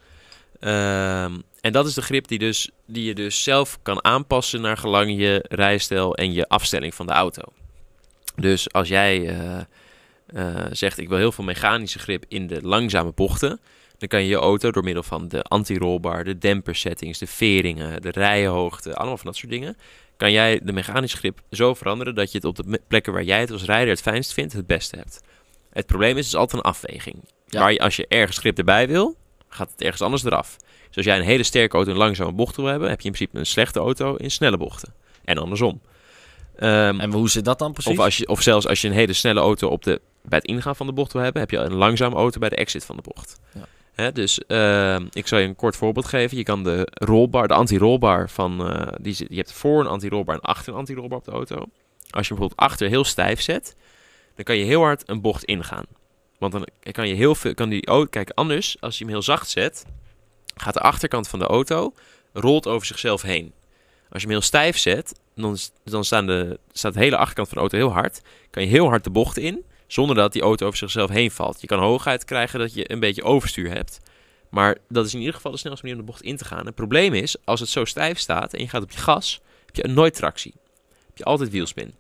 Ehm, en dat is de grip die, dus, die je dus zelf kan aanpassen naar gelang je rijstijl en je afstelling van de auto. Dus als jij eh, eh, zegt ik wil heel veel mechanische grip in de langzame bochten, dan kan je je auto door middel van de anti-rollbar, de dempersettings, de veringen, de rijenhoogte, allemaal van dat soort dingen, kan jij de mechanische grip zo veranderen dat je het op de plekken waar jij het als rijder het fijnst vindt, het beste hebt. Het probleem is, het is altijd een afweging. Ja. Waar je, als je ergens grip erbij wil, gaat het ergens anders eraf. Dus als jij een hele sterke auto in langzame bochten wil hebben, heb je in principe een slechte auto in snelle bochten. En andersom. Ehm, En hoe zit dat dan precies? of, als je, of zelfs als je een hele snelle auto op de, bij het ingaan van de bocht wil hebben, heb je een langzame auto bij de exit van de bocht. Ja. Dus ehm, ik zal je een kort voorbeeld geven. Je kan de rolbar, de anti-rolbar van, eh, die je hebt voor een anti-rolbar en achter een anti-rolbar op de auto. Als je hem bijvoorbeeld achter heel stijf zet, dan kan je heel hard een bocht ingaan. Want dan kan je heel veel, kan die auto, kijk anders, als je hem heel zacht zet, gaat de achterkant van de auto, rolt over zichzelf heen. Als je hem heel stijf zet, dan, dan staan de, staat de hele achterkant van de auto heel hard. Kan je heel hard de bocht in, zonder dat die auto over zichzelf heen valt. Je kan hoogheid krijgen dat je een beetje overstuur hebt. Maar dat is in ieder geval de snelste manier om de bocht in te gaan. Het probleem is, als het zo stijf staat en je gaat op je gas, heb je nooit tractie. Heb je altijd wielspin.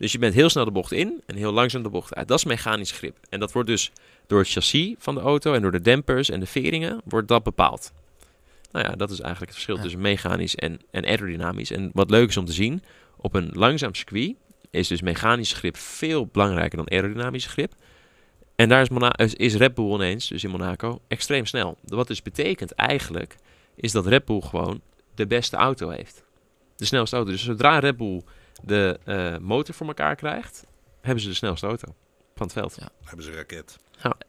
Dus je bent heel snel de bocht in en heel langzaam de bocht uit. Dat is mechanisch grip. En dat wordt dus door het chassis van de auto en door de dempers en de veringen wordt dat bepaald. Nou ja, dat is eigenlijk het verschil Ja. tussen mechanisch en, en aerodynamisch. En wat leuk is om te zien, op een langzaam circuit is dus mechanische grip veel belangrijker dan aerodynamische grip. En daar is, Mona- is- is Red Bull ineens, dus in Monaco, extreem snel. Wat dus betekent eigenlijk, is dat Red Bull gewoon de beste auto heeft. De snelste auto. Dus zodra Red Bull de eh, motor voor elkaar krijgt, hebben ze de snelste auto van het veld. Hebben ze een raket.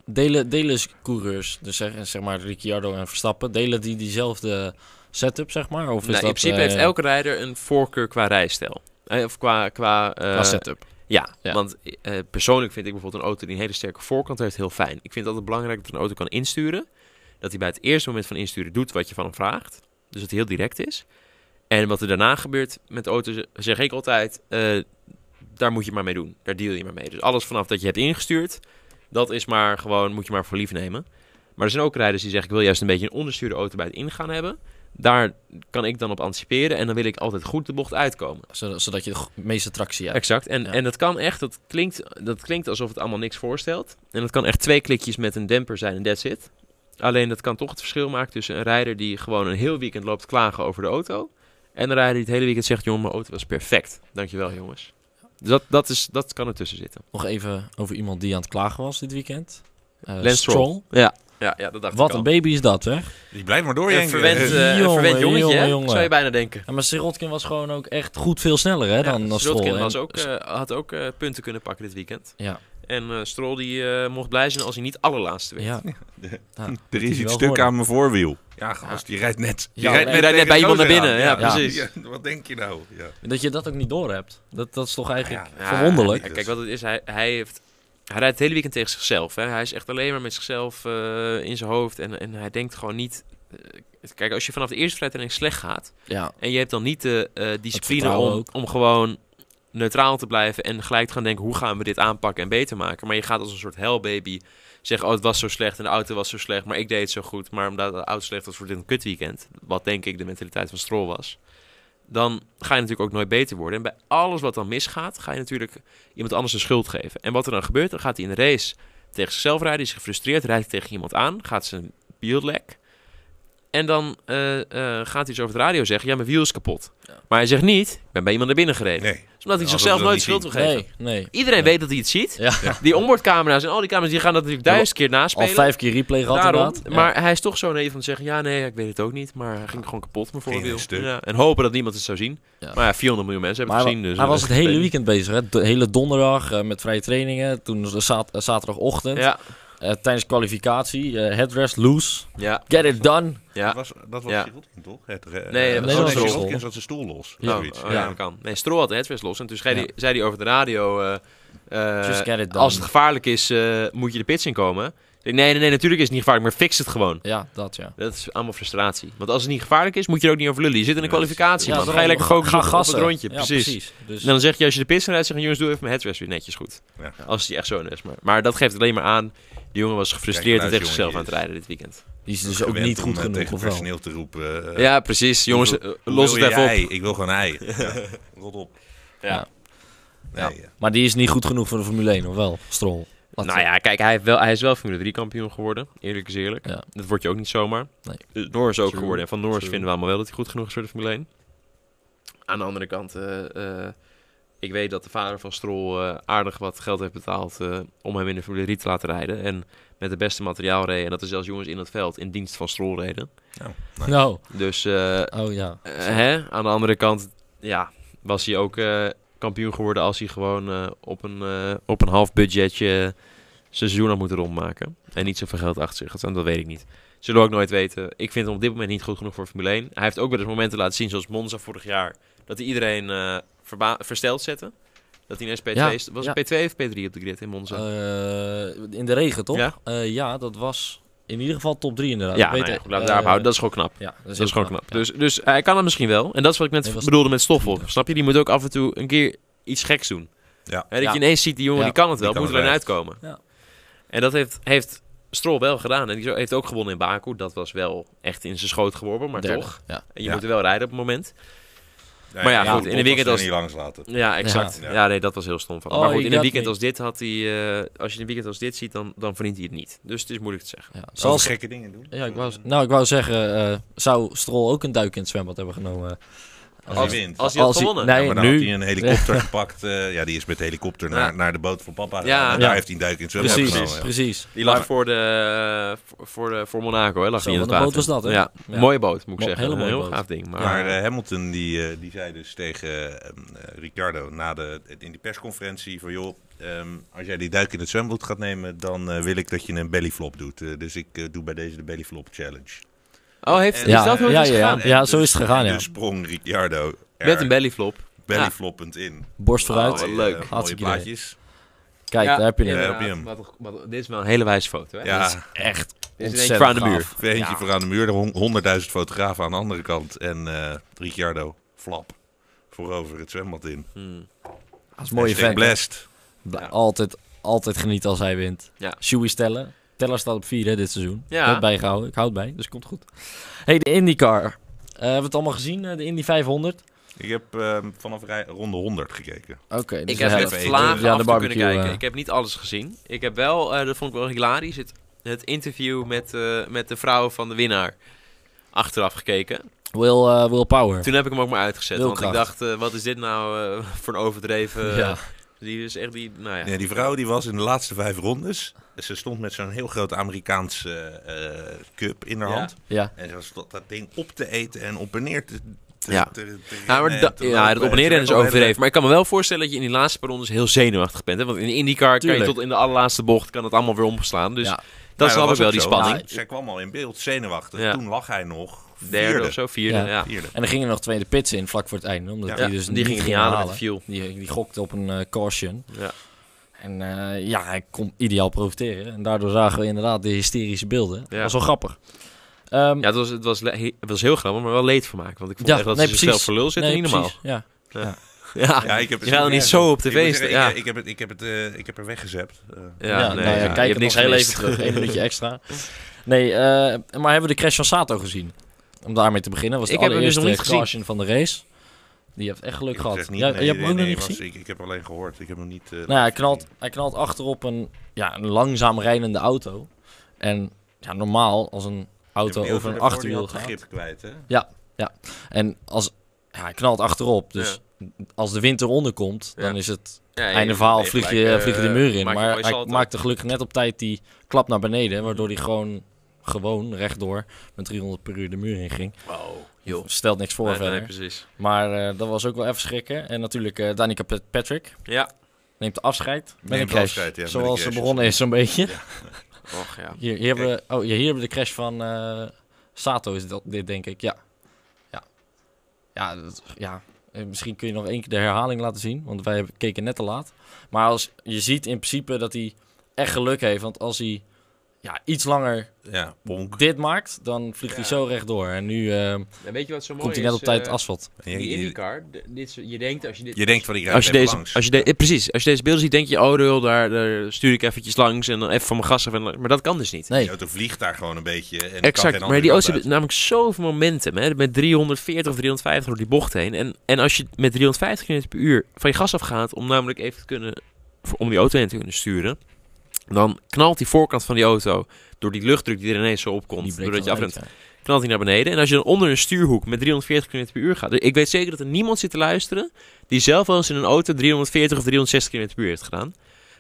Delen, delen coureurs, dus zeg, zeg maar Ricciardo en Verstappen, delen die diezelfde setup, zeg maar? Of is Nou, in dat, principe eh, heeft elke rijder een voorkeur qua rijstijl. Eh, of qua... qua, eh, qua setup? Ja, Ja. want eh, persoonlijk vind ik bijvoorbeeld een auto die een hele sterke voorkant heeft heel fijn. Ik vind het altijd belangrijk dat een auto kan insturen. Dat hij bij het eerste moment van insturen doet wat je van hem vraagt. Dus dat hij heel direct is. En wat er daarna gebeurt met de auto, z- zeg ik altijd, eh, daar moet je maar mee doen. Daar deal je maar mee. Dus alles vanaf dat je hebt ingestuurd, dat is maar gewoon, moet je maar voor lief nemen. Maar er zijn ook rijders die zeggen, ik wil juist een beetje een onderstuurde auto bij het ingaan hebben. Daar kan ik dan op anticiperen en dan wil ik altijd goed de bocht uitkomen. Zodat, je de meeste tractie hebt. Exact. En, Ja. en dat kan echt, dat klinkt, dat klinkt alsof het allemaal niks voorstelt. En dat kan echt twee klikjes met een demper zijn en that's it. Alleen dat kan toch het verschil maken tussen een rijder die gewoon een heel weekend loopt klagen over de auto. En een rijder die het hele weekend zegt, jongen, mijn auto was perfect. Dankjewel jongens. Dus dat, dat, is, dat kan ertussen zitten. Nog even over iemand die aan het klagen was dit weekend. Eh, Lance Stroll. Ja, ja, ja dat dacht Wat ik een baby is dat, hè? Die blijft maar Een doorjenken. verwend, eh, een Jongen, verwend jongetje, jongen, hè? jongen. zou je bijna denken. Ja, maar Sirotkin was gewoon ook echt goed veel sneller hè, dan, dan Stroll. Was ook, eh, had ook eh, punten kunnen pakken dit weekend. ja, En eh Stroll die eh, mocht blij zijn als hij niet allerlaatste werd. ja. Er is iets stuk aan mijn voorwiel. Ja, gast, die rijdt net. Die Ja, rijdt net bij iemand naar binnen, ja, precies. Ja, wat denk je nou? Ja. Dat je dat ook niet door hebt. Dat, dat is toch eigenlijk Ja, Ja, verwonderlijk. Kijk, wat het is, hij, hij, heeft, hij rijdt het hele weekend tegen zichzelf. Hè. Hij is echt alleen maar met zichzelf eh, in zijn hoofd. En, en hij denkt gewoon niet... kijk, als je vanaf de eerste vrijtraining slecht gaat... Ja, en je hebt dan niet de eh, discipline om, om gewoon neutraal te blijven... en gelijk te gaan denken, hoe gaan we dit aanpakken en beter maken? Maar je gaat als een soort hellbaby zeggen... oh, het was zo slecht en de auto was zo slecht... maar ik deed het zo goed. Maar omdat de auto slecht was, wordt dit een kutweekend. Wat denk ik de mentaliteit van Stroll was dan ga je natuurlijk ook nooit beter worden. En bij alles wat dan misgaat, ga je natuurlijk iemand anders de schuld geven. En wat er dan gebeurt, dan gaat hij in de race tegen zichzelf rijden, is gefrustreerd, rijdt hij tegen iemand aan, gaat zijn wiel lek. En dan eh, eh, gaat hij dus over de radio zeggen, ja, mijn wiel is kapot. Ja. Maar hij zegt niet, ik ben bij iemand naar binnen gereden. Nee. Omdat hij Ja, zichzelf nooit schuld wil geven. nee, nee. Iedereen weet dat hij het ziet. Ja, Die onboardcamera's en al die camera's, die gaan dat natuurlijk duizend keer al naspelen. vijf keer replay gehad Daarom, inderdaad. Ja. maar hij is toch zo naïef om te zeggen, ja nee, ik weet het ook niet. Maar hij ging gewoon kapot, mijn stuk. Ja, en hopen dat niemand het zou zien. Ja. Maar ja, 400 miljoen mensen hebben Maar het gezien. Dus hij was het hele weekend bezig. Hè? De hele donderdag eh, met vrije trainingen. Toen zaterdagochtend. Ja, eh, tijdens kwalificatie. eh, headrest loose. ja, Get it done. ja. Dat was, dat was Ja. Sirotkin, toch? Het, Nee, eh, dat was oh, Stroll. Sirotkin zat zijn stoel los. Ja. Oh, ja, Ja. dat kan. Nee, Stroll had de headrest los. En toen zei, hij, zei hij over de radio... eh, eh, Just get it done. als het gevaarlijk is, eh, moet je de pits inkomen. Ik denk, Nee, nee, nee, natuurlijk is het niet gevaarlijk, maar fix het gewoon. Ja, dat ja. Dat is allemaal frustratie. Want als het niet gevaarlijk is, moet je er ook niet over lullen. Je zit in een kwalificatie, ja, man. dan Ga je lekker focussen ga op- op het gassen. rondje. Ja, precies. Dus, En dan zeg je als je de pits rijdt, zeggen jongens, doe even mijn headrest weer netjes goed. Ja. Als die echt zo is. Maar, maar dat geeft alleen maar aan, die jongen was gefrustreerd en tegen zichzelf aan het rijden dit weekend. die is dus ook niet goed eh, genoeg, tegen personeel te roepen. eh, ja, precies. Jongens, eh, los het even ei? op. Ik wil gewoon ei. Rot op. Ja. Nee, Ja. ja. Maar die is niet goed genoeg voor de Formule 1, of wel? Stroll. Nou ja, kijk, hij, heeft wel, hij is wel Formule 3 kampioen geworden. Eerlijk is eerlijk. Ja. Dat wordt je ook niet zomaar. Nee. Norris ook True. geworden. En van Norris True. vinden we allemaal wel dat hij goed genoeg is voor de Formule 1. Aan de andere kant, eh, eh, ik weet dat de vader van Stroll eh, aardig wat geld heeft betaald eh, om hem in de Formule 3 te laten rijden. En met de beste materiaal reden. En dat er zelfs jongens in het veld in dienst van Stroll reden. Nou, Dus eh, oh ja. eh, hè? aan de andere kant, ja, was hij ook eh, kampioen geworden als hij gewoon eh, op, een, eh, op een half budgetje seizoen had moeten rondmaken. En niet zoveel geld achter zich had. En dat weet ik niet. Zullen we ook nooit weten. Ik vind hem op dit moment niet goed genoeg voor Formule 1. Hij heeft ook wel eens momenten laten zien, zoals Monza vorig jaar, dat hij iedereen verba- versteld zette. Dat hij ineens P2 Ja, is. Was ja. het P2 of P3 op de grid in Monza? In de regen, toch? Ja? Ja, dat was in ieder geval top 3 inderdaad. ja, Ik weet nou ja, goed, Eh, daarop houden. Dat is gewoon knap. ja, Dat is gewoon knap. Ja. Dus, dus hij kan het misschien wel. En dat is wat ik net Nee, bedoelde met Stoffel. Snap je? Die moet ook af en toe een keer iets geks doen. Ja. Hè, dat Ja. je ineens ziet, die jongen Ja. die kan het wel, kan moet echt. uitkomen. Ja. En dat heeft, heeft Stroll wel gedaan. En die zo- heeft ook gewonnen in Baku. Dat was wel echt in zijn schoot geworpen, maar Derde, toch. Ja. En je Ja. moet er wel rijden op het moment. Nee, Maar ja, ja, goed, in een weekend als niet langs laten. Ja, exact. Ja. Ja, nee, dat was heel stom van hem. Oh, maar goed, in een weekend als dit had hij... eh, als je een weekend als dit ziet, dan, dan verdient hij het niet. Dus het is moeilijk te zeggen. Ja. Zoals, gekke dingen doen. ja, ik wou, nou, ik wou zeggen, eh, zou Stroll ook een duik in het zwembad hebben genomen? Als Als- hij wint. Als hij had Als hij- gewonnen. nee, Ja, maar dan nu- had hij een helikopter gepakt. eh, ja, die is met de helikopter naar, Ja. naar de boot van papa Ja. gegaan. En daar Ja. heeft hij een duik in het zwembad Precies, genomen. ja. precies. Die lag Maar- voor, de, voor, voor, de, voor Monaco, hè? Lag die in het een boot water. was dat, hè? Ja, Ja. mooie boot, moet ik Mo- zeggen. hele een mooie heel boot. gaaf ding. Maar, Maar eh, Hamilton die, eh, die zei dus tegen eh, eh, Ricciardo na de, in die persconferentie van joh, ehm, als jij die duik in het zwembad gaat nemen, dan eh, wil ik dat je een bellyflop doet. Eh, dus ik eh, doe bij deze de bellyflop challenge. Oh, heeft, En- is Ja, dat hoe het ja, is ja, gegaan? ja. Ja, zo is het gegaan, ja. Dus sprong Ricciardo er Met een bellyflop. bellyfloppend in. Borst vooruit. Oh, wat Mooie, leuk. mooie Hartstikke idee. plaatjes. Kijk, Ja. daar heb je hem. Ja, Ja, heb je hem. wat- wat- dit is wel een hele wijze foto, hè? Ja, Dat is echt Dit is ontzettend denk ik voor aan de muur. eentje voor aan de muur, er hon- 100.000 fotografen aan de andere kant. En eh, Ricciardo, flap, voorover het zwembad in. Hmm. Dat is een mooie vent. blessed. Ja. Altijd, altijd genieten als hij wint. Ja. Shoei stellen. Teller staat op 4 hè, dit seizoen. Ja. Ik heb het bijgehouden. Ik houd het bij, dus komt goed. hey, de IndyCar. hebben we het allemaal gezien, eh, de Indy 500? Ik heb ehm, vanaf rij- ronde 100 gekeken. Oké, dus Ik heb het vlagen. Ja, af de kunnen kijken. eh. Ik heb niet alles gezien. Ik heb wel, eh, dat vond ik wel hilarisch, het, het interview met, eh, met de vrouw van de winnaar achteraf gekeken. Will, Will Power. Toen heb ik hem ook maar uitgezet, want ik dacht, wat is dit nou eh, voor een overdreven... ja. Die is echt die, nou ja. Ja, die vrouw die was in de laatste vijf rondes. Ze stond met zo'n heel groot Amerikaanse eh, cup in haar Ja. hand. ja. En ze stond dat ding op te eten en op en neer te, te, Ja. te, te Ja, maar da- ja, het op en En neer is overdreven. Maar ik kan me wel voorstellen dat je in die laatste paar rondes heel zenuwachtig bent. Hè? Want in de IndyCar kan je tot in de allerlaatste bocht kan het allemaal weer omslaan. Dus Ja. dat Maar snap ik was wel, die zo. spanning. Zij kwam al in beeld, zenuwachtig. Ja. Toen lag hij nog Derde vierde. of zo, vierde. Ja. Ja. Vierde. En er gingen nog twee de pits in, vlak voor het einde. Omdat Ja. die Ja, dus die niet ging ging halen met halen. de fuel. Die, die gokte op een eh, caution. Ja. En eh, ja, hij kon ideaal profiteren. En daardoor zagen we inderdaad de hysterische beelden. Ja. Dat was wel grappig. Ehm, Ja, het was, het, was, het was heel grappig, maar wel leed van maken. Want ik vond Ja, echt dat nee, ze zichzelf voor lul zitten, nee, niet normaal. precies, Ja. Ja, Ja, ik heb je gaat er niet zo op tv Ik, zeggen, Ja, ik, ik heb het, ik heb het, eh, ik heb er weggezept. Eh, ja, Ja, nee, nou ja, ja, kijk het niks heel even terug. Eén minuutje extra. Nee, eh, maar hebben we de crash van Sato gezien? Om daarmee te beginnen. was de Ik heb hem dus allereerste nog niet gezien. caution van de race. Die heeft echt geluk ik gehad. zeg niet, Ja, nee, je hebt hem ook nee, nog niet gezien? Ik, ik heb alleen gehoord. Ik heb hem niet. eh, Nou ja, hij knalt, hij knalt achterop een, ja, een langzaam rijdende auto. En ja, normaal als een auto over een achterwiel gaat. grip kwijt, hè? En als ja, hij knalt achterop, dus als de wind eronder komt, dan Ja. is het Ja, einde verhaal, vlieg je, eh, vlieg je de muur in. Maar hij salto. maakte gelukkig net op tijd die klap naar beneden, waardoor hij gewoon, gewoon rechtdoor met 300 per uur de muur in ging. Wow, joh. Stelt niks voor Nee, verder. nee, precies. Maar eh, dat was ook wel even schrikken. En natuurlijk eh Danica Pat- Patrick Ja, neemt afscheid met Neemt een crash. afscheid, ja, zoals ze begonnen is zo'n beetje. och ja. Hier, hier, hebben we, oh, ja, hier hebben we de crash van eh, Sato, is dat, dit denk ik. Ja, ja. Ja, dat, ja. Misschien kun je nog één keer de herhaling laten zien, want wij keken net te laat. Maar als, je ziet in principe dat hij echt geluk heeft, want als hij ja, iets langer Ja, bonk. dit maakt, dan vliegt hij zo rechtdoor. En nu eh, En weet je wat zo mooi komt hij net op tijd eh, asfalt. Die IndyCar, dit, je denkt als je dit... je denkt van die als je deze, langs. als je de, eh, precies, als je deze beelden ziet, denk je, oh, joh, daar, daar stuur ik eventjes langs en dan even van mijn gas af. En, maar dat kan dus niet. Nee, Die auto vliegt daar gewoon een beetje. En Exact, maar die auto's hebben namelijk zoveel momentum. Hè, met 340 of 350 door die bocht heen. En, en als je met 350 km per uur van je gas afgaat, om namelijk even te kunnen, om die auto heen te kunnen sturen, dan knalt die voorkant van die auto door die luchtdruk die er ineens zo opkomt, doordat je afremt, ja. knalt hij naar beneden. En als je dan onder een stuurhoek met 340 km per uur gaat, dus ik weet zeker dat er niemand zit te luisteren die zelf wel eens in een auto 340 of 360 km per uur heeft gedaan.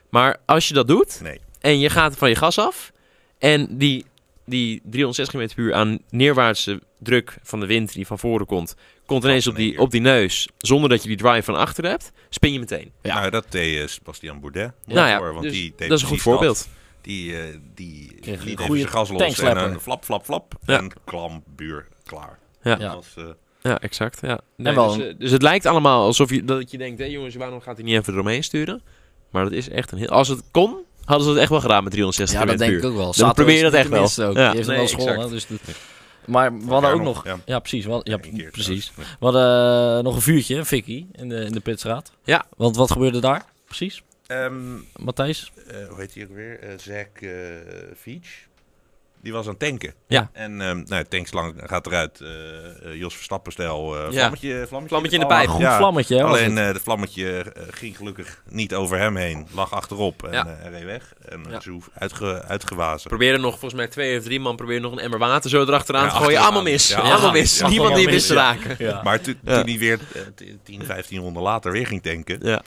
Maar als je dat doet, Nee. en je gaat van je gas af. En die, die 360 km per uur aan neerwaartse druk van de wind die van voren komt, komt ineens op die, op die neus. Zonder dat je die drive van achter hebt, spin je meteen. Ja. Nou, dat deed uh, Sebastian Baudet. nou ja, voor, want dus die deed dat is een goed voorbeeld. Die, eh, die Kreeg een liet even goede zijn gas los en dan flap, flap, flap. Ja. En klam, buur, klaar. Ja. Ja. Was, eh, Ja, exact. Ja. Nee, wel dus, eh, dus het lijkt allemaal alsof je, dat je denkt, hé jongens, waarom gaat hij niet even eromheen sturen? Maar dat is echt een heel... Als het kon, hadden ze het echt wel gedaan met 360 Ja, dat denk ik ook wel. Dan Sato probeer je dat echt wel. Ook. Ja. Die heeft Nee, wel school. Dus dat- maar we hadden ook nog... Ja, Ja, precies. We hadden- ja, precies. We hadden eh, nog een vuurtje, een fikkie, in de, in de pitstraat. Ja. Want wat gebeurde daar? Precies, Ehm, Matthijs? eh, hoe heet hij ook weer? Eh Zack Veach. Die was aan het tanken. Ja. En ehm nou, tankslang gaat eruit. eh, eh, Jos Verstappen-stijl. eh, Ja. vlammetje, vlammetje, Vlammetje in de pijp. Goed Ja. vlammetje, hè, Alleen het. eh het vlammetje ging gelukkig niet over hem heen. Lag achterop en Ja. eh, hij reed weg. En Ja. ja. ze uitge, uitgewazen. Proberen nog, volgens mij twee of drie man, proberen nog een emmer water zo erachteraan Ja, te gooien. achteraan. Allemaal mis. Ja, allemaal allemaal mis. Niemand die mis te raken. Ja. Maar toen, hij weer eh, t- 10, 15 ronden later weer ging tanken.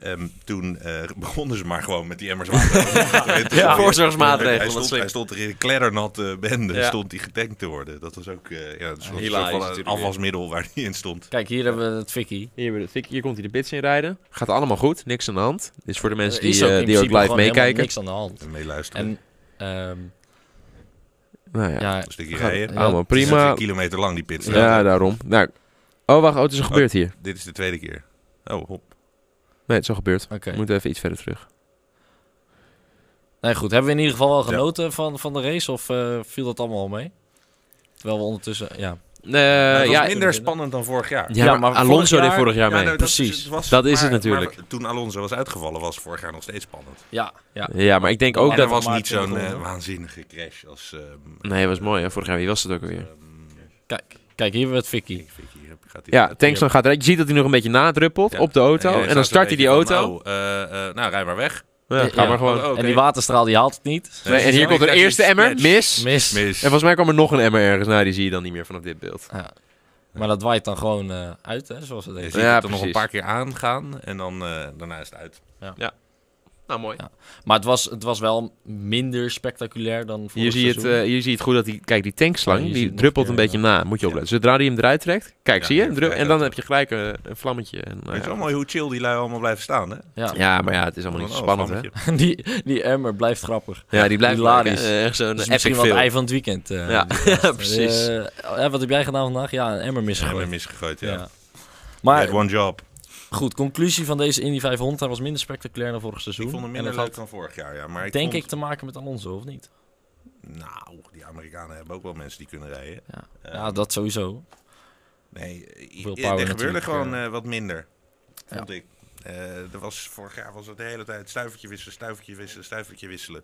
Ehm, toen eh, begonnen ze maar gewoon met die emmers water. Ja. Voorzorgsmaatregelen, Hij stond, slim. hij stond er in een kleddernatte bende. Ja. Stond hij getankt te worden. Dat was ook eh, ja, een soort, Hilarisch soort van een natuurlijk, afwasmiddel waar hij in stond. Kijk, hier hebben we het fikkie. Hier, hebben we hier komt hij de bits in rijden. Gaat allemaal goed, niks aan de hand. Dit is voor de mensen Er die, ook eh, die ook live meekijken. niks aan de hand. En meeluisteren. En ehm, Nou ja, ja, een stukje gaat- rijden. ja, allemaal Het is prima. een kilometer lang die pit. Ja, daarom. Nou, oh, wacht, oh, het is al gebeurd hier. Dit is de tweede keer. Oh, hop. Nee, het is al gebeurd. oké. We moeten even iets verder terug. Nee, goed. Hebben we in ieder geval wel Ja. genoten van, van de race? Of eh, viel dat allemaal wel mee? Terwijl we ondertussen... Ja, Nou, was ja, minder spannend dan vorig jaar. ja, Ja, maar maar Alonso deed vorig jaar Ja, mee. nou, Precies. was- Dat is het natuurlijk. maar toen Alonso was uitgevallen, was vorig jaar nog steeds spannend. ja, ja. Ja, maar ik denk ook en dat... er was niet zo'n eh, waanzinnige crash als... ehm, Nee, was mooi. Hè? Vorig jaar, wie was het ook alweer? ehm, Kijk, Kijk, hier werd Vicky. Hier Ja, uit. Tankslang gaat eruit. Je ziet dat hij nog een beetje nadruppelt Ja. op de auto. En, dan start hij die auto. van, oh, eh, eh, nou, rij maar weg. Ja, Ja, ga ja. maar gewoon. Oh. En die waterstraal die haalt het niet. Nee, en hier Ja, komt je eerste emmer. Mis. Mis. Mis. En volgens mij kwam er nog een emmer ergens. Nou, die zie je dan niet meer vanaf dit beeld. Ja. Maar dat waait dan gewoon eh, uit, hè, zoals het ziet Ja, het er nog een paar keer aangaan en dan eh, daarna is het uit. Nou, mooi. Ja. Maar het was, het was wel minder spectaculair dan vorig Hier zie, je het, eh, hier zie je het goed dat die, kijk, die tankslang, Ja, die druppelt een een keer, beetje na. Moet je Ja. opletten. Zodra die hem eruit trekt, kijk, Ja, zie je? en dan heb je gelijk een, een vlammetje. En, nou het is ja. wel mooi hoe chill die lui allemaal blijven staan, hè? ja. Ja, maar ja, het is allemaal niet zo Oh, spannend, hè? die, die emmer blijft grappig. Ja, die blijft Hilarisch. Eh, Echt zo'n epic misschien film. ei van het weekend. eh, Ja. precies. Eh, wat heb jij gedaan vandaag? Ja, een emmer misgegooid. hem misgegooid, ja. Maar one job. Goed, conclusie van deze Indy 500. Hij was minder spectaculair dan vorig seizoen. Ik vond hem minder leuk dan vorig jaar, ja. Maar ik denk vond- ik, te maken met Alonso, of niet? Nou, die Amerikanen hebben ook wel mensen die kunnen rijden. Ja, Eh, ja dat sowieso. Nee, eh, er gebeurde gewoon eh, wat minder, Ja. vond ik. Eh, er was, vorig jaar was het de hele tijd stuivertje wisselen, stuivertje wisselen, stuivertje wisselen.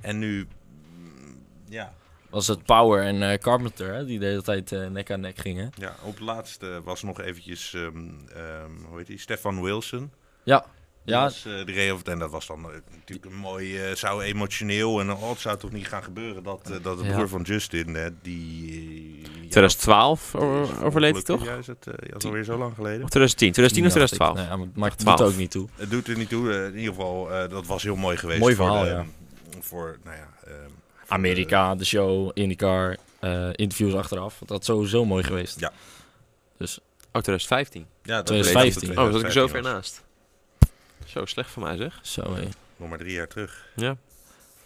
En nu, mm, ja, Was het Power en eh, Carpenter hè, die de hele tijd eh, nek aan nek gingen. ja, op het laatste was nog eventjes, ehm, ehm, hoe heet die, Stefan Wilson. Ja, Die ja was, eh, de en dat was dan natuurlijk een mooi, eh, zou emotioneel en oh, het zou toch niet gaan gebeuren dat, eh, dat de Ja. broer van Justin, eh, die... eh, ja, 2012 dat is o- overleed hij toch? Ja, is het, ja, is alweer zo lang geleden. Of 2010? 2010 of dacht ik. 2012? Nee, ja, maar- het 12. doet ook niet toe. Het doet er niet toe. in ieder geval, eh, dat was heel mooi geweest. Mooi voor verhaal, de- ja. Voor, nou ja... ehm, voor Amerika, de show, IndyCar, eh interviews achteraf. Dat is sowieso mooi geweest. Ja. Dus Oh, 2015. de- ja, dat 2015. Oh, dat zat ik er zo ver 2015 was. naast. Zo slecht voor mij zeg. zo hé. Nog maar drie jaar terug. Ja.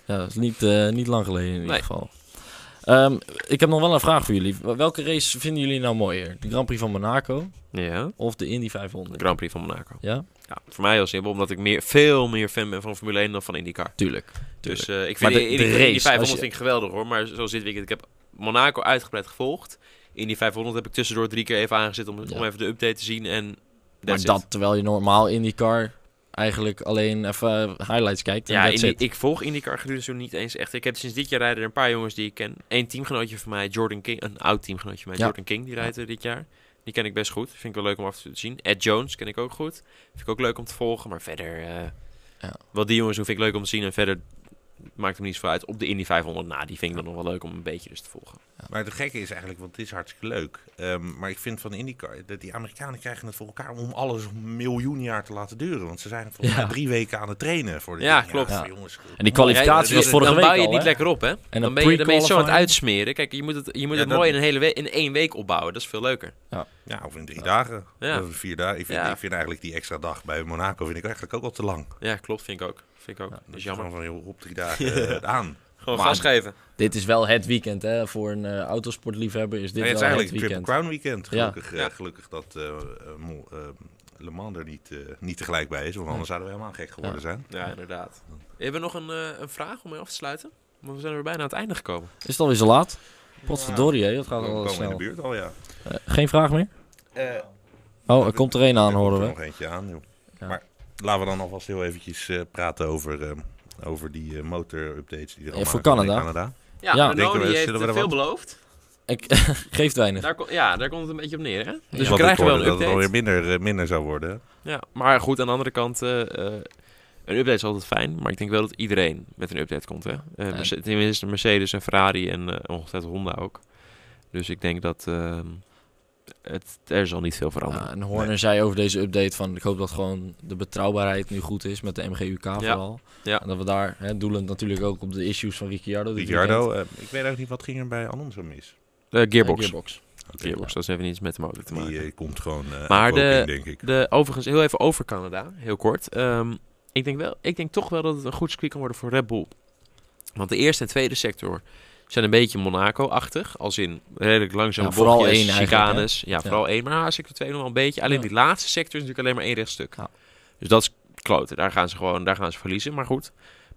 Ja, dat is niet, eh, niet lang geleden in ieder Nee. geval. Ehm, ik heb nog wel een vraag voor jullie. Welke race vinden jullie nou mooier? De Grand Prix van Monaco Ja. of de Indy De 500? Grand Prix van Monaco. Ja, Ja, voor mij heel simpel, omdat ik meer, veel meer fan ben van Formule 1 dan van IndyCar. tuurlijk. Dus eh, ik vind de- Indy, race, Indy 500 als je- vind ik geweldig hoor. Maar zoals dit weekend, ik heb Monaco uitgebreid gevolgd. Indy 500 heb ik tussendoor drie keer even aangezet om, Ja. om even de update te zien. En Maar dat terwijl je normaal IndyCar eigenlijk alleen even highlights kijkt. en Ja, ik volg IndyCar gedurende zo niet eens echt. Ik heb sinds dit jaar rijden er een paar jongens die ik ken. Eén teamgenootje van mij, Jordan King. Een oud teamgenootje van mij, Ja. Jordan King, die rijdt er dit jaar. Die ken ik best goed. Vind ik wel leuk om af te zien. Ed Jones ken ik ook goed. Vind ik ook leuk om te volgen. Maar verder, eh, Ja. wat die jongens doen vind ik leuk om te zien. En verder maakt hem niet zoveel uit. Op de Indy 500, nou, die vind ik dan nog wel leuk om een beetje dus te volgen. Maar het gekke is eigenlijk, want het is hartstikke leuk. Ehm, maar ik vind van IndyCar, dat die Amerikanen krijgen het voor elkaar om alles een miljoen jaar te laten duren. Want ze zijn volgens mij Ja. drie weken aan het trainen voor de Ja, ding. klopt. Ja, Ja. jongens, En die kwalificatie Ja, was dan- vorige dan week bouw je al, het niet lekker op, hè? En dan ben je, dan ben je het zo aan het uitsmeren. Kijk, je moet het, je moet Ja, het dat- mooi in, een hele we- in één week opbouwen. Dat is veel leuker. Ja, of in drie dagen. Ja. Of in vier dagen. Ik vind, Ja. ik vind eigenlijk die extra dag bij Monaco vind ik eigenlijk ook wel te lang. Ja, klopt, vind ik ook. Vind ik ook. Dat dat is jammer. Van, joh, op drie dagen eh, aan. Gewoon Maar- gas geven. Dit is wel het weekend, hè? Voor een eh, autosportliefhebber is dit Nee, het is het eigenlijk een Triple weekend. Crown weekend. Ja. Gelukkig, eh, Ja. gelukkig dat eh, Mo- Le Mans er niet, niet tegelijk bij is. Want anders zouden we helemaal gek geworden Ja. zijn. Ja, inderdaad. Hebben we nog een, een vraag om mee af te sluiten? Want we zijn er weer bijna aan het einde gekomen. Is het alweer zo laat? Potverdorie, hè? Dat gaat We al komen in snel. de buurt al, ja. Geen vraag meer? Eh, Oh, er komt er één aan, horen we. er nog eentje aan, joh. Ja. Maar laten we dan alvast heel eventjes eh, praten over, eh, over die eh, motor-updates die er allemaal voor Canada. Canada. Ja, Ja. Renault we, die heeft we er veel wat- beloofd. Ik, geeft weinig. Daar, ja, daar komt het een beetje op neer, hè? Dus Want we ik krijgen wel een dat het update. alweer minder, eh, minder zou worden. Ja, maar goed, aan de andere kant, eh, een update is altijd fijn. Maar ik denk wel dat iedereen met een update komt, hè? Eh, Ja. Merce- Tenminste, Mercedes en Ferrari en eh ongetwijfeld Honda ook. Dus ik denk dat ehm, het, er zal niet veel veranderen. Ja, en Horner zei over deze update van ik hoop dat gewoon de betrouwbaarheid nu goed is met de MGUK vooral. Ja. En dat we daar, hè, doelend natuurlijk ook op de issues van Ricciardo. Ricciardo, eh, ik weet ook niet wat ging er bij Alonso mis. De gearbox. Eh, gearbox. Oké, Gearbox, dat is even niets met de motor te maken. Die eh, komt gewoon eh Maar de- Woking, denk ik. De, overigens, heel even over Canada, heel kort. Ehm, ik, denk wel, ik denk toch wel dat het een goed circuit kan worden voor Red Bull. Want de eerste en tweede sector zijn een beetje Monaco-achtig. Als in redelijk langzaam Ja, vooral bochtjes, één chicanes. Ja, vooral één. Maar sector 2 nog wel een beetje. Alleen die laatste sector is natuurlijk alleen maar één rechtstuk. Dus dat is kloten. Daar gaan ze gewoon daar gaan ze verliezen. Maar goed,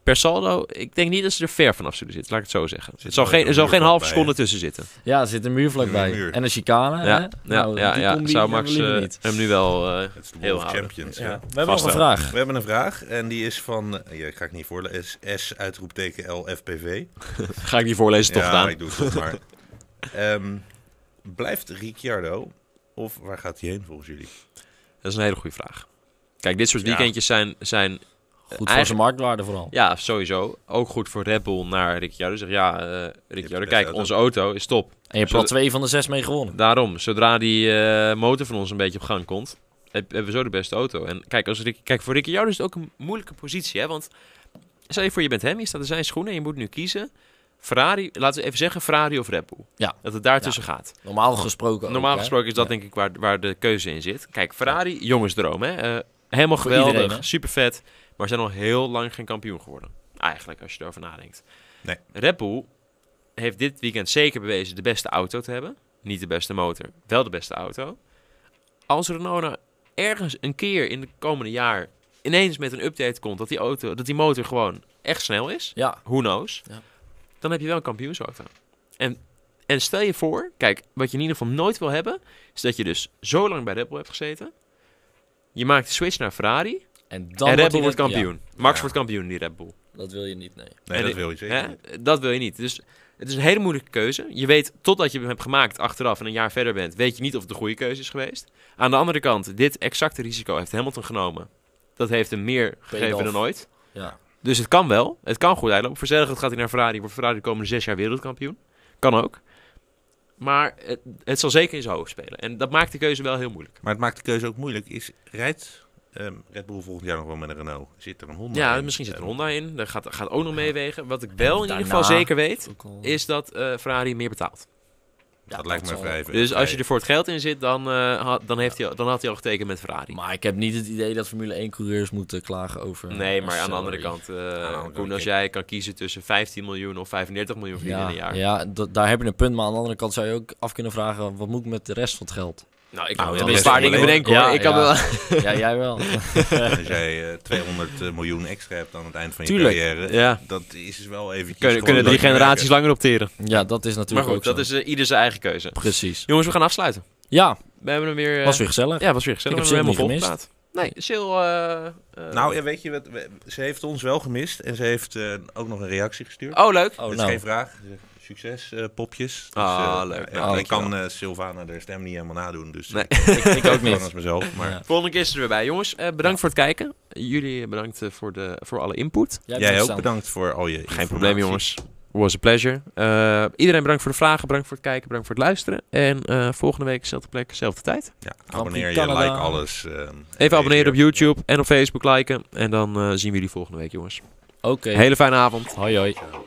per saldo, ik denk niet dat ze er ver vanaf zullen zitten. Laat ik het zo zeggen. Zit Het zal geen, een er zal geen muurvlak halve bij, seconde tussen zitten. Ja, er zit een muur vlakbij. Een muur. En een chicane. hè? Ja, ja, Nou, ja, zou Max eh, niet. hem nu wel eh, Het is de heel. Champions. Ja. Ja. We hebben nog Vast een wel. vraag. We hebben een vraag en die is van, eh, ja, ik ga ik niet voorlezen, S, S uitroepteken LFPV. Ga ik die voorlezen toch ja, ik doe het toch maar. Ehm, blijft Ricciardo of waar gaat hij heen volgens jullie? Dat is een hele goede vraag. Kijk, dit soort Ja. weekendjes zijn, zijn Goed voor zijn marktwaarde vooral. ja, sowieso ook goed voor Red Bull naar Ricciardo. Zeg ja, eh Ricciardo, kijk, auto. onze auto is top. En je hebt al twee van de zes mee gewonnen. Daarom, zodra die eh, motor van ons een beetje op gang komt, heb- hebben we zo de beste auto. En kijk, als Rick, kijk voor Ricciardo is het ook een moeilijke positie, hè? Want stel je voor, je bent hem, je staat in zijn schoenen en je moet nu kiezen. Ferrari, laten we even zeggen Ferrari of Red Bull. Ja. Dat het daartussen gaat. Normaal gesproken ook, Normaal hè? gesproken is dat Ja. denk ik waar, waar de keuze in zit. Kijk, Ferrari, jongensdroom, hè? Eh, helemaal geweldig, iedereen, hè? super vet. Maar zijn al heel lang geen kampioen geworden. Eigenlijk, als je erover nadenkt. Nee. Red Bull heeft dit weekend zeker bewezen de beste auto te hebben. Niet de beste motor, wel de beste auto. Als Renault nou ergens een keer in de komende jaar ineens met een update komt dat die auto, dat die motor gewoon echt snel is, Ja, who knows, Ja. dan heb je wel een kampioensauto. En, en stel je voor, kijk, wat je in ieder geval nooit wil hebben, is dat je dus zo lang bij Red Bull hebt gezeten. Je maakt de switch naar Ferrari en dan en Red hij Bull wordt kampioen. Max Ja. wordt kampioen in die Red Bull. Dat wil je niet, nee. Nee, En dat wil je zeker Hè? niet. Dat wil je niet. Dus het is een hele moeilijke keuze. Je weet, totdat je hem hebt gemaakt achteraf en een jaar verder bent, weet je niet of het de goede keuze is geweest. Aan de andere kant, dit exacte risico heeft Hamilton genomen. Dat heeft hem meer gegeven off. dan ooit. Ja. Dus het kan wel. Het kan goed uitlopen. Voor hetzelfde gaat hij naar Ferrari. Wordt Ferrari de komende zes jaar wereldkampioen. Kan ook. Maar het, het zal zeker in zijn hoofd spelen. En dat maakt de keuze wel heel moeilijk. Maar het maakt de keuze ook moeilijk. Is, rijdt ehm, Red Bull volgend jaar nog wel met een Renault? Zit er een Honda Ja, in? misschien zit er een Ehm, Honda in. Daar gaat, gaat ook nog meewegen. Wat ik wel in ieder geval zeker weet, is dat eh, Ferrari meer betaalt. Ja, dat lijkt me vrij. Dus als je er voor het geld in zit, dan, eh, had, dan, heeft hij, al- dan had hij al getekend met Ferrari. Maar ik heb niet het idee dat Formule 1 coureurs moeten klagen over... nee, eh, maar aan de andere kant, eh andere Koen, als jij kan kiezen tussen 15 miljoen of 35 miljoen verdienen Ja, in een jaar. ja daar heb je een punt. Maar aan de andere kant zou je ook af kunnen vragen... wat moet ik met de rest van het geld? Nou, ik Nou, kan wel een paar dingen bedenken hoor. Ja, ik kan ja. wel... ja, jij wel. Als jij eh, 200 miljoen extra hebt aan het eind van je Tuurlijk. carrière, Ja. dat is dus wel eventjes... Kunnen, gewoon kunnen drie generaties werken. langer opteren. ja, dat is Maar natuurlijk goed, ook dat zo. is eh, ieder zijn eigen keuze. Precies. Jongens, we gaan afsluiten. Ja, We hebben hem weer... eh, was weer gezellig. Ja, was weer gezellig. Ik We heb hem helemaal volgepraat. Nee, Sil... eh, eh, Nou, ja, weet je, wat, we- ze heeft ons wel gemist en ze heeft eh, ook nog een reactie gestuurd. Oh, leuk. Oh, dat is nou. geen vraag. Succes, eh, popjes. Dus, Ah, eh, leuk. ja, Oh, ik kan eh, Sylvana de stem niet helemaal nadoen, dus Nee. ik, ik, ik ook niet. als mezelf. Maar Ja. Volgende keer is er weer bij. Jongens, eh, bedankt voor het kijken. Jullie bedankt voor, de, voor alle input. Jij, ook bedankt voor al je Geen probleem, jongens. Was a pleasure. Eh, iedereen bedankt voor de vragen, bedankt voor het kijken, bedankt voor het luisteren. En eh, volgende week, dezelfde plek, dezelfde tijd. Abonneer je, Canada. like alles. Even abonneren op. YouTube en op Facebook liken. En dan eh, zien we jullie volgende week, jongens. Oké. Hele fijne avond. Hoi hoi. Ciao.